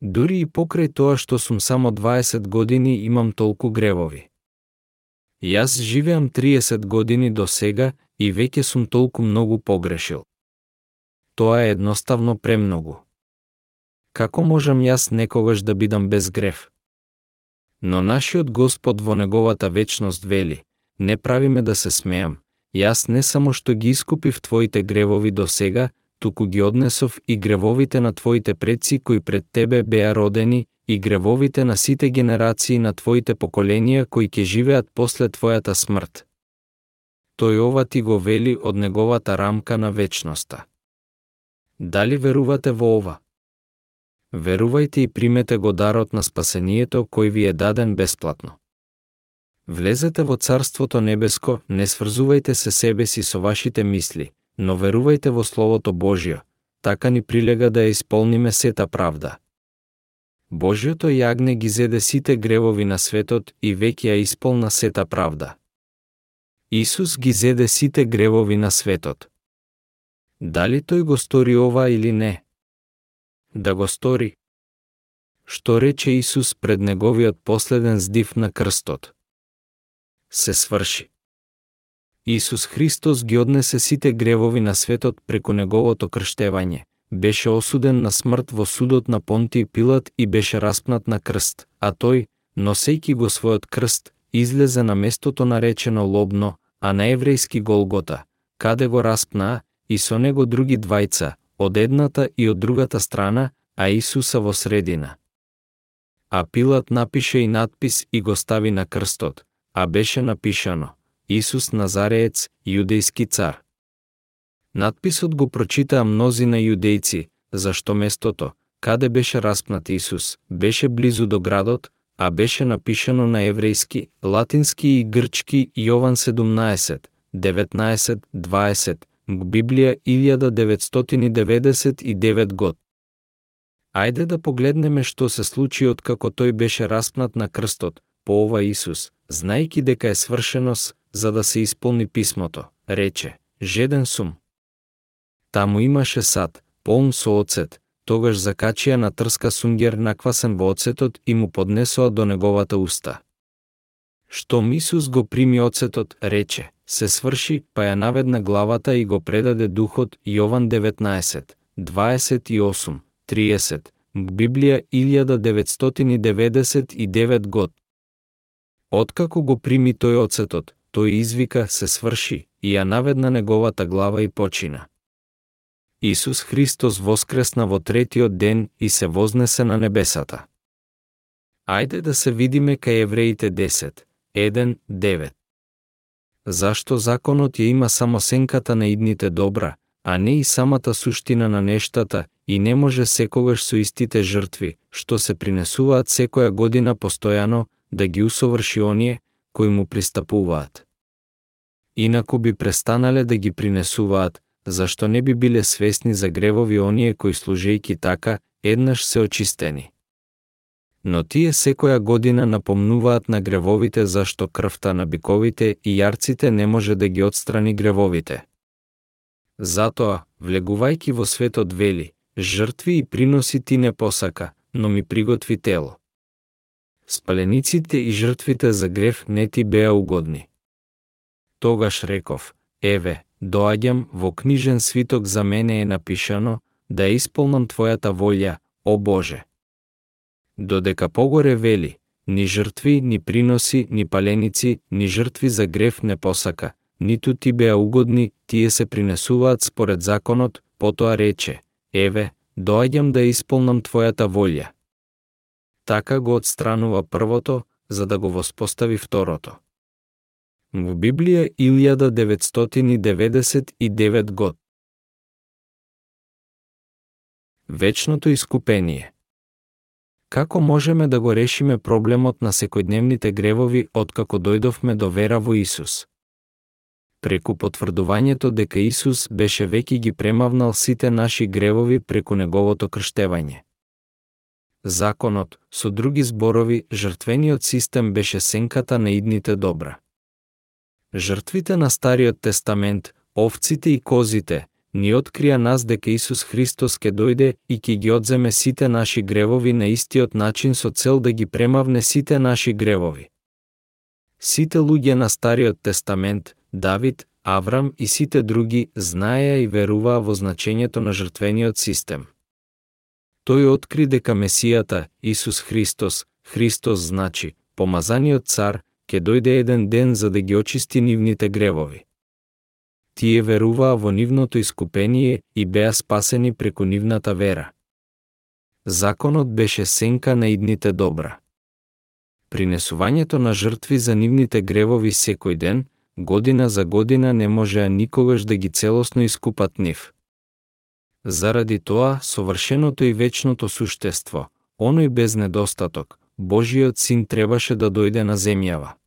Дури и покрај тоа што сум само 20 години имам толку гревови. Јас живеам 30 години до сега и веќе сум толку многу погрешил. Тоа е едноставно премногу. Како можам јас некогаш да бидам без грев? Но нашиот Господ во неговата вечност вели, не правиме да се смеам, јас не само што ги искупив твоите гревови до сега, туку ги однесов и гревовите на твоите предци кои пред тебе беа родени, и гревовите на сите генерации на твоите поколенија кои ќе живеат после твојата смрт. Тој ова ти го вели од неговата рамка на вечноста. Дали верувате во ова? Верувајте и примете го дарот на спасението кој ви е даден бесплатно. Влезете во Царството Небеско, не сврзувајте се себе си со вашите мисли, но верувајте во Словото Божјо, така ни прилега да ја исполниме сета правда. Божјото јагне ги зеде сите гревови на светот и веќе ја исполна сета правда. Исус ги зеде сите гревови на светот. Дали тој го стори ова или не? Да го стори. Што рече Исус пред неговиот последен здив на крстот? Се сврши. Исус Христос ги однесе сите гревови на светот преку неговото крштевање. Беше осуден на смрт во судот на Понти Пилат и беше распнат на крст, а тој, носејки го својот крст, излезе на местото наречено Лобно, а на еврејски Голгота, каде го распнаа, и со него други двајца, од едната и од другата страна, а Исуса во средина. А Пилат напише и надпис и го стави на крстот, а беше напишано Исус Назареец, јудејски цар. Надписот го прочитаа мнози на јудејци, зашто местото, каде беше распнат Исус, беше близу до градот, а беше напишано на еврејски, латински и грчки Јован 17, 19, 20, Библија 1999 год. Ајде да погледнеме што се случи од како тој беше распнат на крстот, по ова Исус, знајки дека е свршеност, за да се исполни писмото, рече, жеден сум. Таму имаше сад, полн со оцет, тогаш закачија на трска сунгер наквасен во оцетот и му поднесоа до неговата уста. Што Исус го прими оцетот, рече, се сврши, па ја наведна главата и го предаде духот Јован 19, 28, 30, Библија 1999 год. Откако го прими тој оцетот, тој извика се сврши и ја наведна неговата глава и почина. Исус Христос воскресна во третиот ден и се вознесе на небесата. Ајде да се видиме кај евреите 10, 1, 9. Зашто законот ја има само сенката на идните добра, а не и самата суштина на нештата и не може секогаш со истите жртви, што се принесуваат секоја година постојано, да ги усоврши оние, кои му пристапуваат. Инаку би престанале да ги принесуваат, зашто не би биле свесни за гревови оние кои служејки така, еднаш се очистени. Но тие секоја година напомнуваат на гревовите зашто крвта на биковите и јарците не може да ги отстрани гревовите. Затоа, влегувајки во светот вели, жртви и приноси ти не посака, но ми приготви тело. Спалениците и жртвите за грев не ти беа угодни. Тогаш реков, еве, доаѓам, во книжен свиток за мене е напишано, да исполнам Твојата волја, о Боже. Додека погоре вели, ни жртви, ни приноси, ни паленици, ни жртви за греф не посака, ниту ти беа угодни, тие се принесуваат според законот, потоа рече, еве, доаѓам да исполнам Твојата волја. Така го отстранува првото, за да го воспостави второто. Во Библија 1999 год. вечното искупение. Како можеме да го решиме проблемот на секојдневните гревови откако дојдовме до вера во Исус? Преку потврдувањето дека Исус беше веќе ги премавнал сите наши гревови преку неговото крштевање. Законот, со други зборови, жртвениот систем беше сенката на идните добра. Жртвите на Стариот Тестамент, овците и козите, ни открија нас дека Исус Христос ке дојде и ќе ги одземе сите наши гревови на истиот начин со цел да ги премавне сите наши гревови. Сите луѓе на Стариот Тестамент, Давид, Аврам и сите други знаеа и веруваа во значењето на жртвениот систем. Тој откри дека Месијата, Исус Христос, Христос значи, помазаниот цар, ќе дојде еден ден за да ги очисти нивните гревови. Тие веруваа во нивното искупение и беа спасени преку нивната вера. Законот беше сенка на идните добра. Принесувањето на жртви за нивните гревови секој ден, година за година не можеа никогаш да ги целосно искупат нив. Заради тоа, совршеното и вечното суштество, оној без недостаток, Божиот син требаше да дојде на земјава.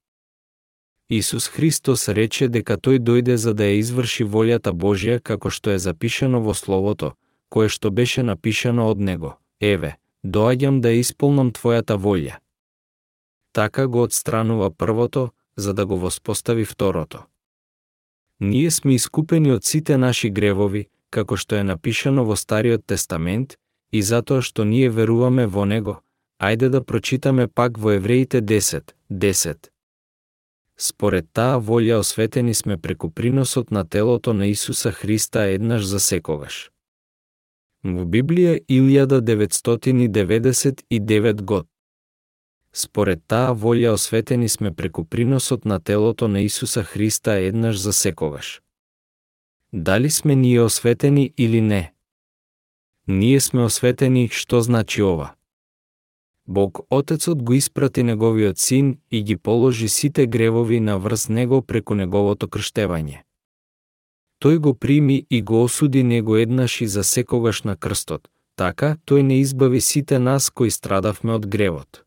Исус Христос рече дека тој дојде за да ја изврши волјата Божја како што е запишано во Словото, кое што беше напишано од Него. Еве, доаѓам да исполнам Твојата волја. Така го отстранува првото, за да го воспостави второто. Ние сме искупени од сите наши гревови, како што е напишано во Стариот Тестамент, и затоа што ние веруваме во Него, ајде да прочитаме пак во Евреите 10, 10. Според таа волја осветени сме преку приносот на телото на Исуса Христа еднаш за секогаш. Во Библија 1999 год. Според таа волја осветени сме преку приносот на телото на Исуса Христа еднаш за секогаш. Дали сме ние осветени или не? Ние сме осветени, што значи ова? Бог Отецот го испрати неговиот син и ги положи сите гревови на врз него преку неговото крштевање. Тој го прими и го осуди него еднаш и за секогаш на крстот, така тој не избави сите нас кои страдавме од гревот.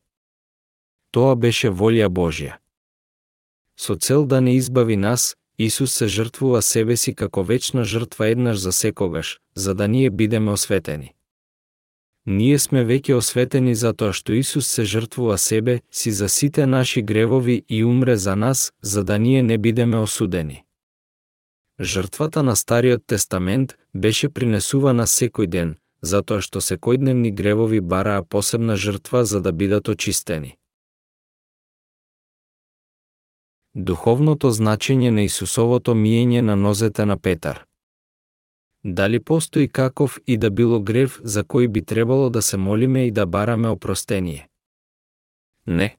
Тоа беше волја Божја. Со цел да не избави нас, Исус се жртвува себе си како вечна жртва еднаш за секогаш, за да ние бидеме осветени. Ние сме веќе осветени за тоа што Исус се жртвува себе си за сите наши гревови и умре за нас, за да ние не бидеме осудени. Жртвата на Стариот Тестамент беше принесувана секој ден, затоа што секојдневни гревови бараа посебна жртва за да бидат очистени. Духовното значење на Исусовото миење на нозете на Петар Дали постои каков и да било грев за кој би требало да се молиме и да бараме опростение? Не.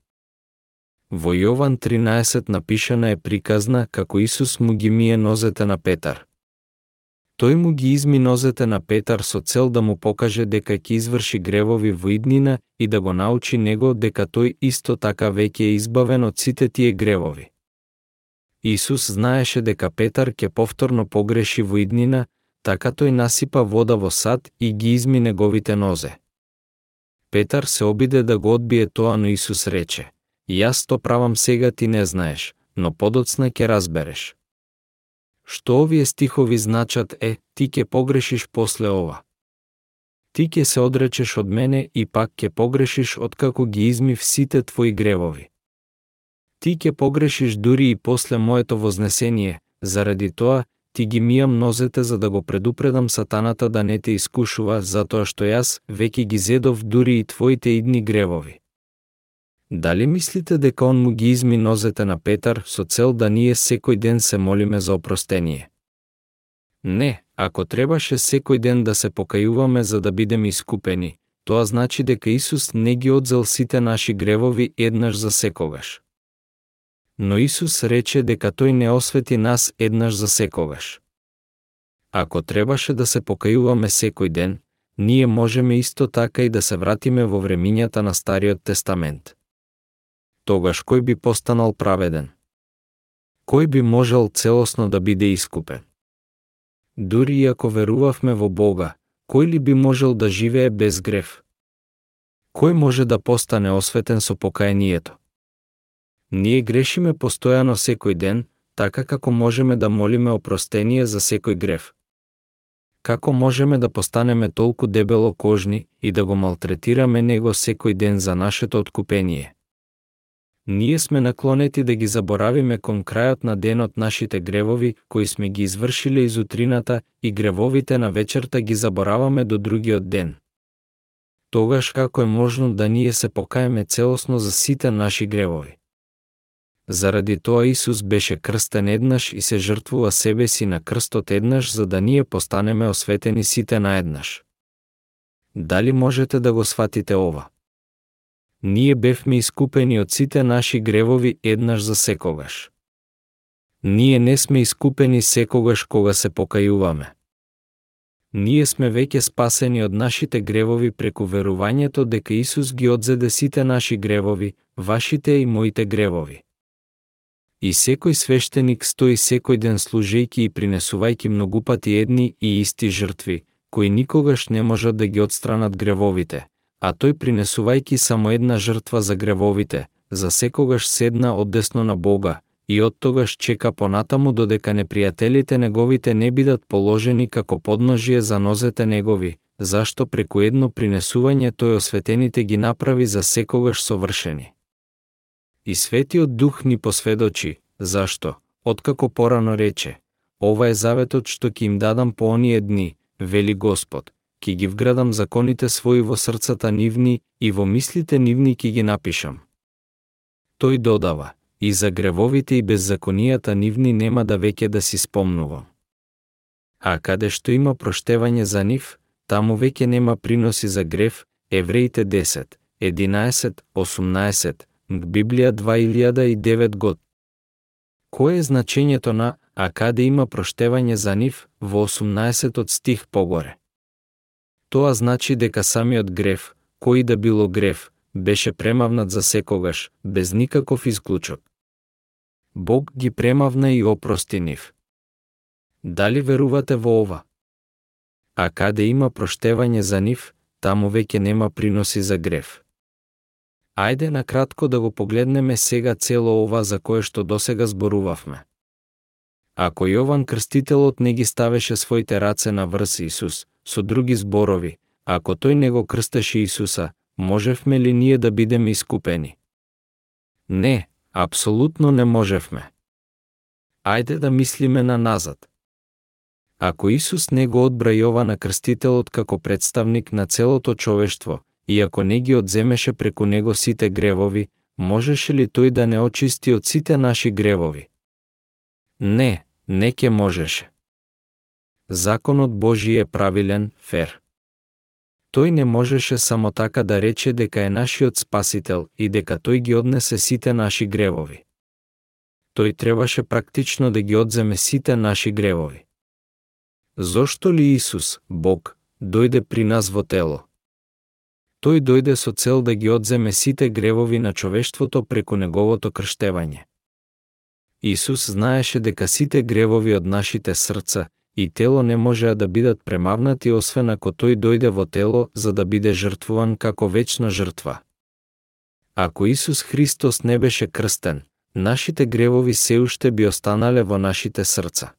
Во Јован 13 напишана е приказна како Исус му ги мие нозете на Петар. Тој му ги изми нозете на Петар со цел да му покаже дека ќе изврши гревови во иднина и да го научи него дека тој исто така веќе е избавен од сите тие гревови. Исус знаеше дека Петар ќе повторно погреши во иднина, така тој насипа вода во сад и ги изми неговите нозе. Петар се обиде да го одбие тоа, но Исус рече, Јас то правам сега ти не знаеш, но подоцна ќе разбереш. Што овие стихови значат е, ти ќе погрешиш после ова. Ти ќе се одречеш од мене и пак ќе погрешиш откако ги измив сите твои гревови. Ти ќе погрешиш дури и после моето вознесение, заради тоа ти ги мијам нозете за да го предупредам сатаната да не те искушува, затоа што јас веќе ги зедов дури и твоите идни гревови. Дали мислите дека он му ги изми нозете на Петар со цел да ние секој ден се молиме за опростение? Не, ако требаше секој ден да се покајуваме за да бидеме искупени, тоа значи дека Исус не ги одзел сите наши гревови еднаш за секогаш но Исус рече дека тој не освети нас еднаш за секогаш. Ако требаше да се покајуваме секој ден, ние можеме исто така и да се вратиме во времињата на Стариот Тестамент. Тогаш кој би постанал праведен? Кој би можел целосно да биде искупен? Дури и ако верувавме во Бога, кој ли би можел да живее без грев? Кој може да постане осветен со покајанието? Ние грешиме постојано секој ден, така како можеме да молиме опростение за секој грев. Како можеме да постанеме толку дебело кожни и да го малтретираме него секој ден за нашето откупение? Ние сме наклонети да ги заборавиме кон крајот на денот нашите гревови, кои сме ги извршиле изутрината и гревовите на вечерта ги забораваме до другиот ден. Тогаш како е можно да ние се покаеме целосно за сите наши гревови? Заради тоа Исус беше крстен еднаш и се жртвува себе си на крстот еднаш за да ние постанеме осветени сите наеднаш. Дали можете да го сватите ова? Ние бевме искупени од сите наши гревови еднаш за секогаш. Ние не сме искупени секогаш кога се покајуваме. Ние сме веќе спасени од нашите гревови преку верувањето дека Исус ги одзеде сите наши гревови, вашите и моите гревови. И секој свештеник стои секој ден служејки и принесувајки многупати едни и исти жртви, кои никогаш не можат да ги одстранат гревовите, а тој принесувајки само една жртва за гревовите, за секогаш седна одесно на Бога, и од тогаш чека понатаму додека непријателите неговите не бидат положени како подножие за нозете негови, зашто преку едно принесување тој осветените ги направи за секогаш совршени. И Светиот Дух ни посведочи, зашто, откако порано рече, ова е заветот што ќе им дадам по оние дни, вели Господ, ќе ги вградам законите своји во срцата нивни и во мислите нивни ќе ги напишам. Тој додава, и за гревовите и беззаконијата нивни нема да веќе да си спомнувам. А каде што има проштевање за нив, таму веќе нема приноси за грев, Евреите 10, 11, 18, Библија 2009 год. Кое е значењето на «а каде има проштевање за нив» во 18 стих погоре? Тоа значи дека самиот грев, кој да било грев, беше премавнат за секогаш, без никаков исклучок. Бог ги премавна и опрости нив. Дали верувате во ова? А каде има проштевање за нив, таму веќе нема приноси за грев. Ајде на кратко да го погледнеме сега цело ова за кое што досега зборувавме. Ако Јован Крстителот не ги ставеше своите раце на врз Исус, со други зборови, ако тој не го крстеше Исуса, можевме ли ние да бидеме искупени? Не, апсолутно не можевме. Ајде да мислиме на назад. Ако Исус не го одбра Јована Крстителот како представник на целото човештво, и ако не ги одземеше преку него сите гревови, можеше ли тој да не очисти од сите наши гревови? Не, не ке можеше. Законот Божи е правилен, фер. Тој не можеше само така да рече дека е нашиот спасител и дека тој ги однесе сите наши гревови. Тој требаше практично да ги одземе сите наши гревови. Зошто ли Исус, Бог, дојде при нас во тело? Тој дојде со цел да ги одземе сите гревови на човештвото преку неговото крштевање. Исус знаеше дека сите гревови од нашите срца и тело не можеа да бидат премавнати освен ако тој дојде во тело за да биде жртвуван како вечна жртва. Ако Исус Христос не беше крстен, нашите гревови се уште би останале во нашите срца.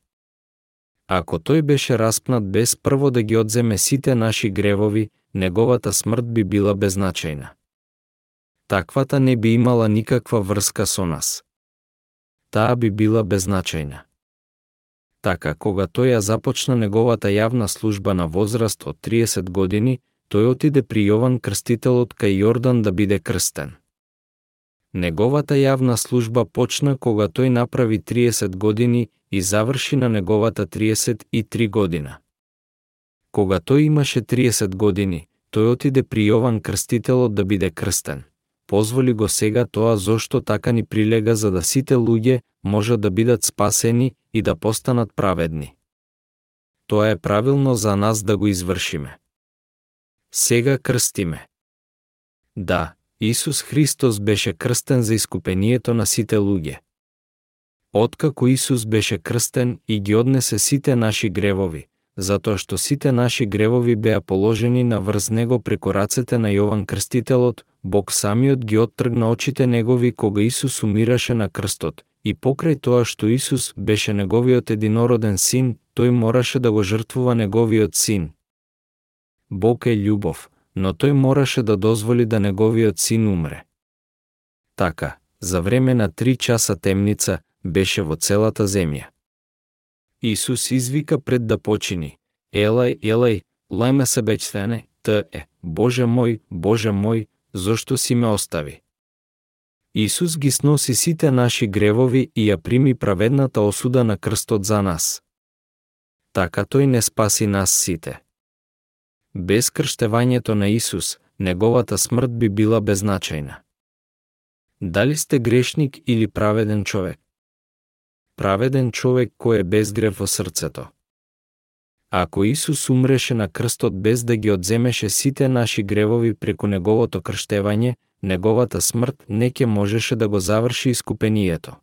Ако тој беше распнат без прво да ги одземе сите наши гревови, неговата смрт би била безначајна. Таквата не би имала никаква врска со нас. Таа би била безначајна. Така, кога тој ја започна неговата јавна служба на возраст од 30 години, тој отиде при Јован Крстителот кај Јордан да биде крстен. Неговата јавна служба почна кога тој направи 30 години и заврши на неговата 33 година. Кога тој имаше 30 години, тој отиде при Јован Крстителот да биде крстен. Позволи го сега тоа зошто така ни прилега за да сите луѓе можат да бидат спасени и да постанат праведни. Тоа е правилно за нас да го извршиме. Сега крстиме. Да, Исус Христос беше крстен за искупението на сите луѓе. Откако Исус беше крстен и ги однесе сите наши гревови, затоа што сите наши гревови беа положени на врз него преку рацете на Јован Крстителот, Бог самиот ги оттргна очите негови кога Исус умираше на крстот, и покрај тоа што Исус беше неговиот единороден син, тој мораше да го жртвува неговиот син. Бог е љубов, но тој мораше да дозволи да неговиот син умре. Така, за време на три часа темница, беше во целата земја. Исус извика пред да почини. Елај, елај, лајме се бечтене, т е, Боже мој, Боже мој, зошто си ме остави? Исус ги сноси сите наши гревови и ја прими праведната осуда на крстот за нас. Така тој не спаси нас сите. Без крштевањето на Исус, неговата смрт би била безначајна. Дали сте грешник или праведен човек? Праведен човек кој е без грев во срцето. Ако Исус умреше на крстот без да ги одземеше сите наши гревови преку неговото крштевање, неговата смрт не ке можеше да го заврши искупението.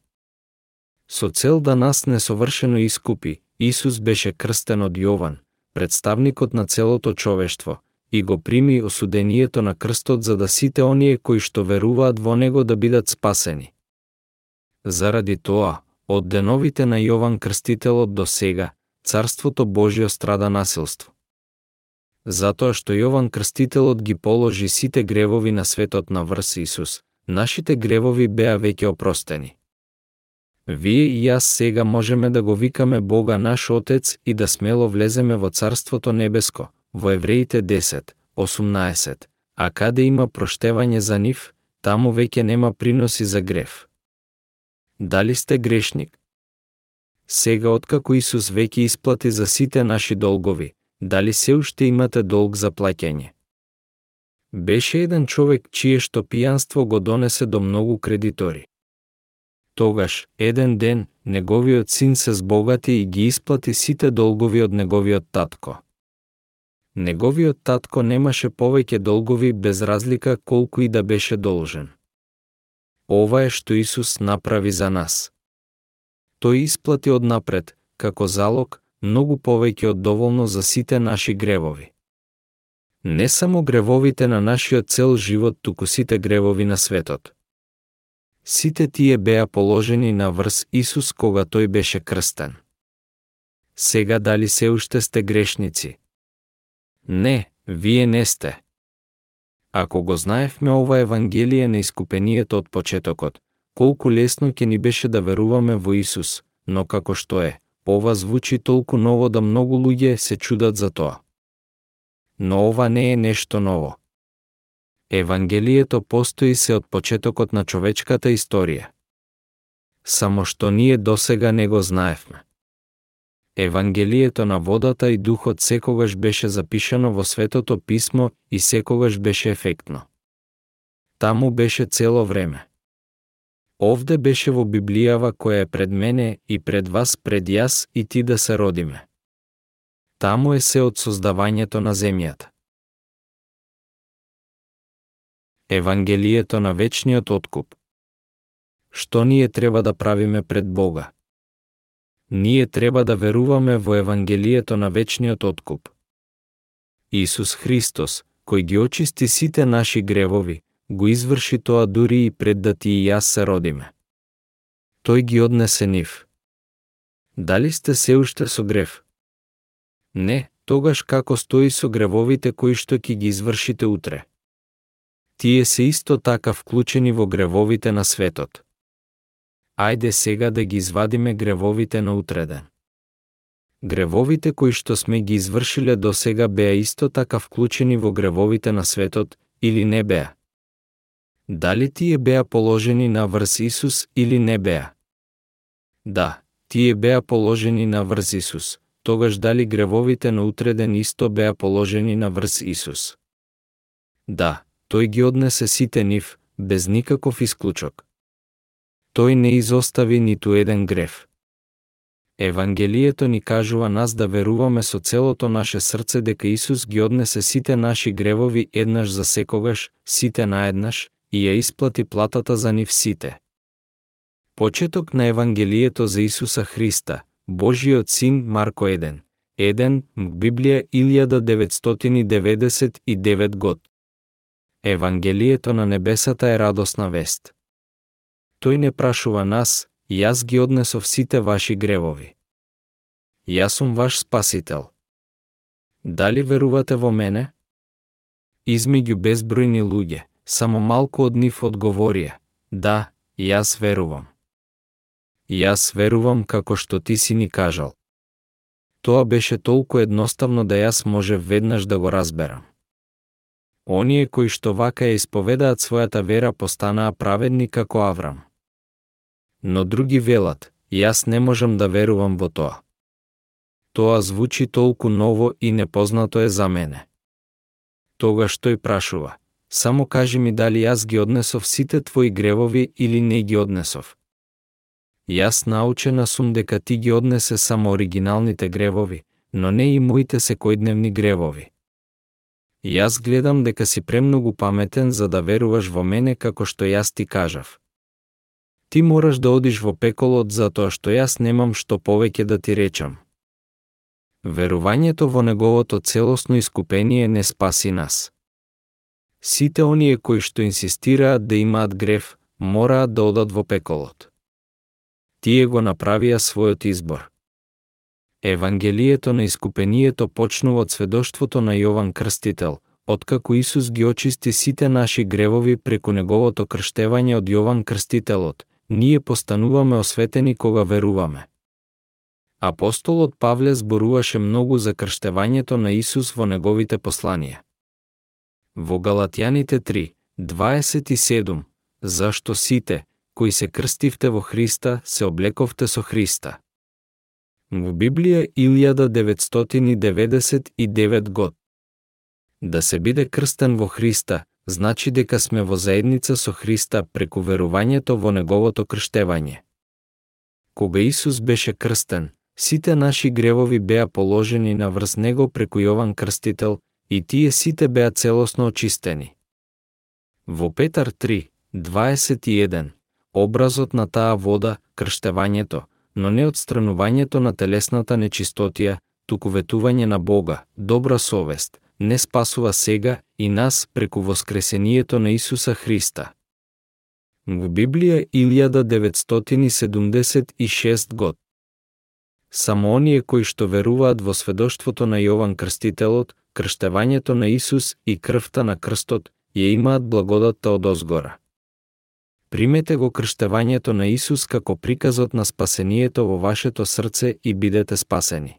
Со цел да нас несовршено искупи, Исус беше крстен од Јован, представникот на целото човештво, и го прими осудението на крстот за да сите оние кои што веруваат во него да бидат спасени. Заради тоа, од деновите на Јован Крстителот до сега, Царството Божјо страда насилство. Затоа што Јован Крстителот ги положи сите гревови на светот на врс Исус, нашите гревови беа веќе опростени. Вие и јас сега можеме да го викаме Бога наш Отец и да смело влеземе во Царството Небеско, во Евреите 10, 18, а каде има проштевање за нив, таму веќе нема приноси за грев. Дали сте грешник? Сега откако Исус веќе исплати за сите наши долгови, дали се уште имате долг за плаќање? Беше еден човек чие што пијанство го донесе до многу кредитори. Тогаш, еден ден, неговиот син се збогати и ги исплати сите долгови од неговиот татко. Неговиот татко немаше повеќе долгови без разлика колку и да беше должен. Ова е што Исус направи за нас. Тој исплати однапред, како залог, многу повеќе од доволно за сите наши гревови. Не само гревовите на нашиот цел живот, туку сите гревови на светот. Сите тие беа положени на врз Исус кога тој беше крстен. Сега дали се уште сте грешници? Не, вие не сте. Ако го знаевме ова Евангелие на искупението од почетокот, колку лесно ќе ни беше да веруваме во Исус, но како што е, ова звучи толку ново да многу луѓе се чудат за тоа. Но ова не е нешто ново. Евангелието постои се од почетокот на човечката историја. Само што ние досега не го знаевме. Евангелието на водата и духот секогаш беше запишано во Светото писмо и секогаш беше ефектно. Таму беше цело време. Овде беше во Библијава која е пред мене и пред вас пред јас и ти да се родиме. Таму е се од создавањето на земјата. Евангелието на вечниот откуп. Што ние треба да правиме пред Бога? Ние треба да веруваме во Евангелието на вечниот откуп. Исус Христос, кој ги очисти сите наши гревови, го изврши тоа дури и пред да ти и јас се родиме. Тој ги однесе нив. Дали сте се уште со грев? Не, тогаш како стои со гревовите кои што ќе ги извршите утре. Тие се исто така вклучени во гревовите на светот. Ајде сега да ги извадиме гревовите на утреден. Гревовите кои што сме ги извршиле до сега беа исто така вклучени во гревовите на светот или не беа? Дали тие беа положени на врз Исус или не беа? Да, тие беа положени на врз Исус, тогаш дали гревовите на утреден исто беа положени на врз Исус? Да, тој ги однесе сите нив, без никаков исклучок. Тој не изостави ниту еден грев. Евангелието ни кажува нас да веруваме со целото наше срце дека Исус ги однесе сите наши гревови еднаш за секогаш, сите наеднаш, и ја исплати платата за нив сите. Почеток на Евангелието за Исуса Христа, Божиот Син Марко 1, 1, Библија 1999 год. Евангелието на небесата е радосна вест. Тој не прашува нас, јас ги однесов сите ваши гревови. Јас сум ваш спасител. Дали верувате во мене? Измеѓу безбројни луѓе, само малку од нив одговорија, да, јас верувам. Јас верувам како што ти си ни кажал. Тоа беше толку едноставно да јас може веднаш да го разберам. Оние кои што вака ја исповедаат својата вера постанаа праведни како Аврам. Но други велат, јас не можам да верувам во тоа. Тоа звучи толку ново и непознато е за мене. Тогаш тој прашува, само кажи ми дали јас ги однесов сите твои гревови или не ги однесов. Јас научена сум дека ти ги однесе само оригиналните гревови, но не и моите секојдневни гревови. Јас гледам дека си премногу паметен за да веруваш во мене како што јас ти кажав. Ти мораш да одиш во пеколот затоа што јас немам што повеќе да ти речам. Верувањето во неговото целосно искупение не спаси нас. Сите оние кои што инсистираат да имаат грев, мораат да одат во пеколот. Тие го направија својот избор. Евангелието на искупението почнува од сведоштвото на Јован Крстител, откако Исус ги очисти сите наши гревови преку неговото крштевање од Јован Крстителот, ние постануваме осветени кога веруваме. Апостолот Павле зборуваше многу за крштевањето на Исус во неговите посланија. Во Галатјаните 3, 27, зашто сите, кои се крстивте во Христа, се облековте со Христа. Во Библија 1999 год. Да се биде крстен во Христа, значи дека сме во заедница со Христа преку верувањето во Неговото крштевање. Кога Исус беше крстен, сите наши гревови беа положени на врз Него преку Јован Крстител и тие сите беа целосно очистени. Во Петар 3, 21, образот на таа вода, крштевањето, но не одстранувањето на телесната нечистотија, туку ветување на Бога, добра совест, не спасува сега и нас преку воскресението на Исуса Христа. Во Библија 1976 год. Само оние кои што веруваат во сведоштвото на Јован Крстителот, крштевањето на Исус и крвта на крстот, ја имаат благодатта од озгора. Примете го крштевањето на Исус како приказот на спасението во вашето срце и бидете спасени.